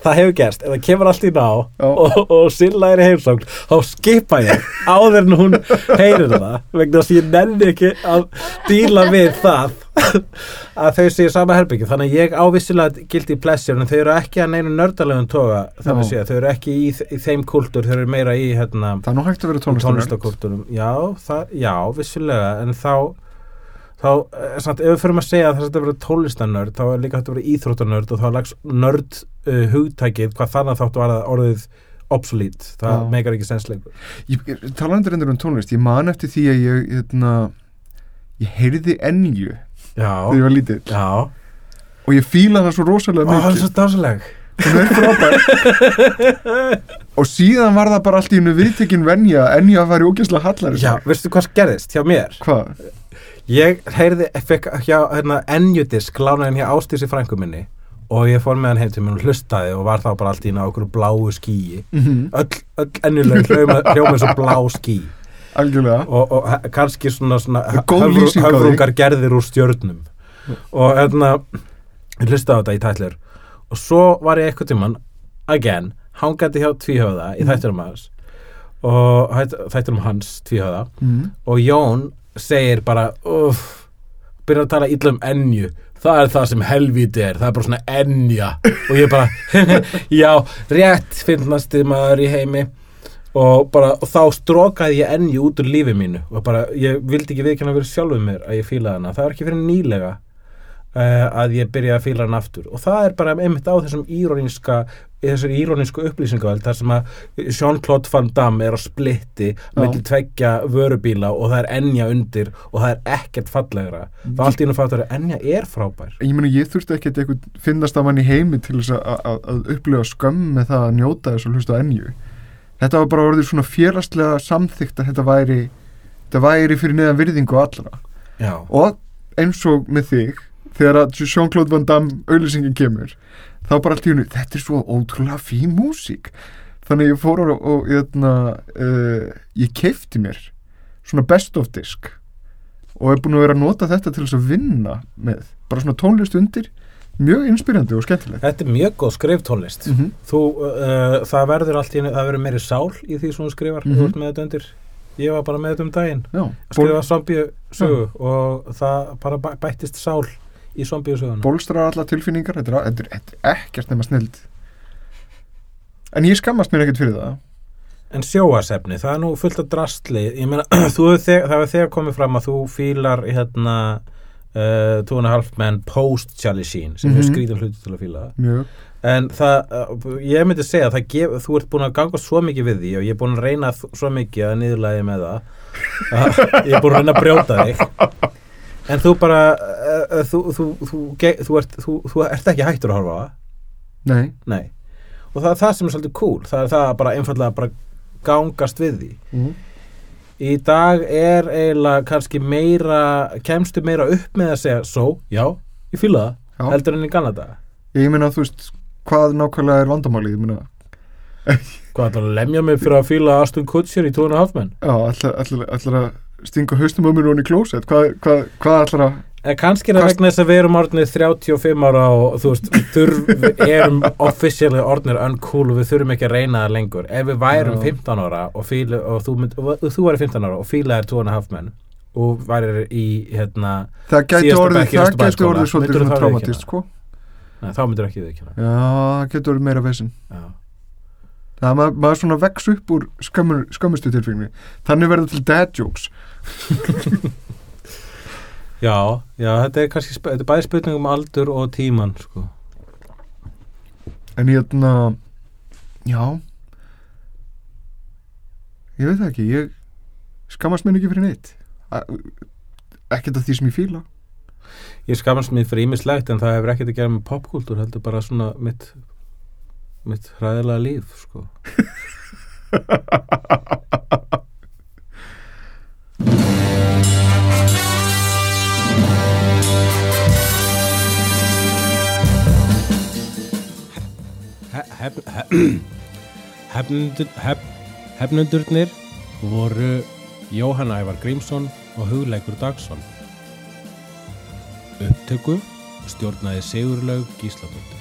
það hefur gerst, ef það kemur allt í ná Já. og, og Silla er í heimsókn þá skipa ég áður en hún heyrir það vegna þess að ég nenni ekki að díla við það að þau séu sama herbyggi þannig að ég ávissilega gildi pleasure en þau eru ekki að neinu nördalegum toga þannig að þau eru ekki í, í þeim kultúr þau eru meira í hérna Það er nú hægt að vera tónlistakultúrum já, það, já, vissulega en þá þá, eh, ef við fyrir að segja að það er að vera tónlistanörd þá er líka hægt að vera íþróttanörd og þá er lags nörd uh, hugtækið hvað þannig þáttu að orðið obsolete, það Já. meikar ekki sensleikur Ég talandi reyndur um tónlist. Ég man eftir því að ég hérna, ég heyrði ennju þegar ég var lítill. Já. Og ég fíla það svo rosalega Ó, það er mikið. svo dásaleg og síðan var það bara allt í hennu viðtekin venja að ennja að væri ógæslega hallar já, veistu hvað gerðist hjá mér? Hvað? ég heyrði, fekk hjá hérna, ennjudisk lánaðin hjá Ástísi frængu minni og ég fór með hann heim til mér og hlustaði og var þá bara allt í okkur bláu skíi Mm öll, öll ennileg hljóma og blá algjörlega og, og kannski svona, svona höfrungar gerðir úr stjörnum. Og hérna ég hlusta á þetta í tætlur og svo var ég eitthvað tímann again, hangandi hjá tvíhöfða í þætturum hans. Og þætturum hans tvíhöfða. Mm. og Jón segir bara uff, byrjar að tala illa um ennju það er það sem helvíti er það er bara svona ennja og ég bara já, rétt finnasti maður í heimi og bara og þá strókaði ég ennju út úr lífi mínu. Og bara, ég vildi ekki viðkjanna verið sjálfum mér að ég fílaði hana, það er ekki fyrir nýlega uh, að ég byrja að fíla hana aftur. Og það er bara einmitt á þessum íróníska í þessar írónísku upplýsingaveld þar sem að Jean-Claude Van Damme er á splitti mellir tveggja vörubíla og það er ennja undir og það er ekkert fallegra. Þá allt í að ennja er frábær. Ég meni ég þurfti ekki eitthvað finnast af hann í heimi til þess að, að, að upplifa skömm með það að njóta þess að hlusta á ennju þetta var bara orðið svona félagslega samþykkt að þetta væri þetta væri fyrir neðan virðingu allra. Já, og eins og með þig þegar að Jean-Claude Van Damme auðlýsingin kemur þá bara allt í hennu, þetta er svo ótrúlega fín músík. Þannig ég fór og, og jötna, uh, ég keifti mér svona best of disk og er búin að vera að nota þetta til þess að vinna með, bara svona tónlist undir mjög inspirandi og skemmtilegt. Þetta er mjög góð skriftónlist. Mm -hmm. þú, uh, það verður allt í það verður meiri sál í því sem þú skrifar. Mm þú ert með þetta undir. Ég var bara með þetta um daginn. Já, skrifa zombíu sögu og það bara bæ- bættist sál í zombíu söguna. Bólstrar alla tilfinningar þetta er, þetta er, er ekkert nema snild en ég skammast mér ekkert fyrir það. En sjóasefni, það er nú fullt af drastli. Ég meina, það hefur þegar komið fram að þú fílar hérna uh, Two and a Half Men post Charlie Sheen sem mm Mhm. er skrýtum hluti til að mjög en það, uh, ég myndi segja gef, þú ert búin að ganga svo mikið við því og ég er búin að reyna svo mikið að niðurlæði með það að ég er búin að reyna að brjóta þig en þú bara uh, þú, þú, þú, ert, þú, þú ert ekki hættur að horfa nei, Nei. og það er það sem er svolítið cool það er það að bara einfallega bara gangast við því mm. Í dag er eiginlega kannski meira kemstu meira upp með að segja svo, já, ég fíla það heldur en í gamla daga Ég meina, þú veist, hvað nákvæmlega er vandamálið? Ég meina, Hvað ætlar að lemja mig fyrir að fíla Aston Kutcher í tónu hafmenn? já, ætlar, að stinga haustum á mér og í klósett? Hvað, hvað, hvað ætlar að... En kannski er það vegna þess að við erum orðnið 35 ára og þú veist, við erum officially orðnir uncool og við þurfum ekki að reyna það lengur. Ef við værum Já. 15 ára og, fíla, og þú, mynd, og þú væri 15 ára og fílaðir tónu hafmenn og værir í, hérna, Það gæti orðið, það gæti orðið svolítið svona traumatist, sko. neð, þá myndir ekki við ekki Já, það gæti orðið meira vesinn. Já. Það er maður, maður svona vex upp úr skömmustu tilfengni. Þannig verður til dad jokes. Já, já, þetta er kannski, þetta er bæði spurning um aldur og tíman, sko. En hérna, já, ég veit það ekki, ég skammast minn ekki fyrir neitt. Ekkert af því sem ég fíla. Ég skamast mér fyrir ímislegt en það hefur ekkert að gera með popkúltúr, heldur bara svona mitt, mitt hræðilega líf, sko. Hefnundurnir voru Jóhann Ævar Grímsson og Hugleikur Dagsson. Upptöku stjórnaði Sigurlaug Gísladóttir.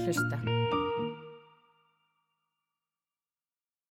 Að hlusta.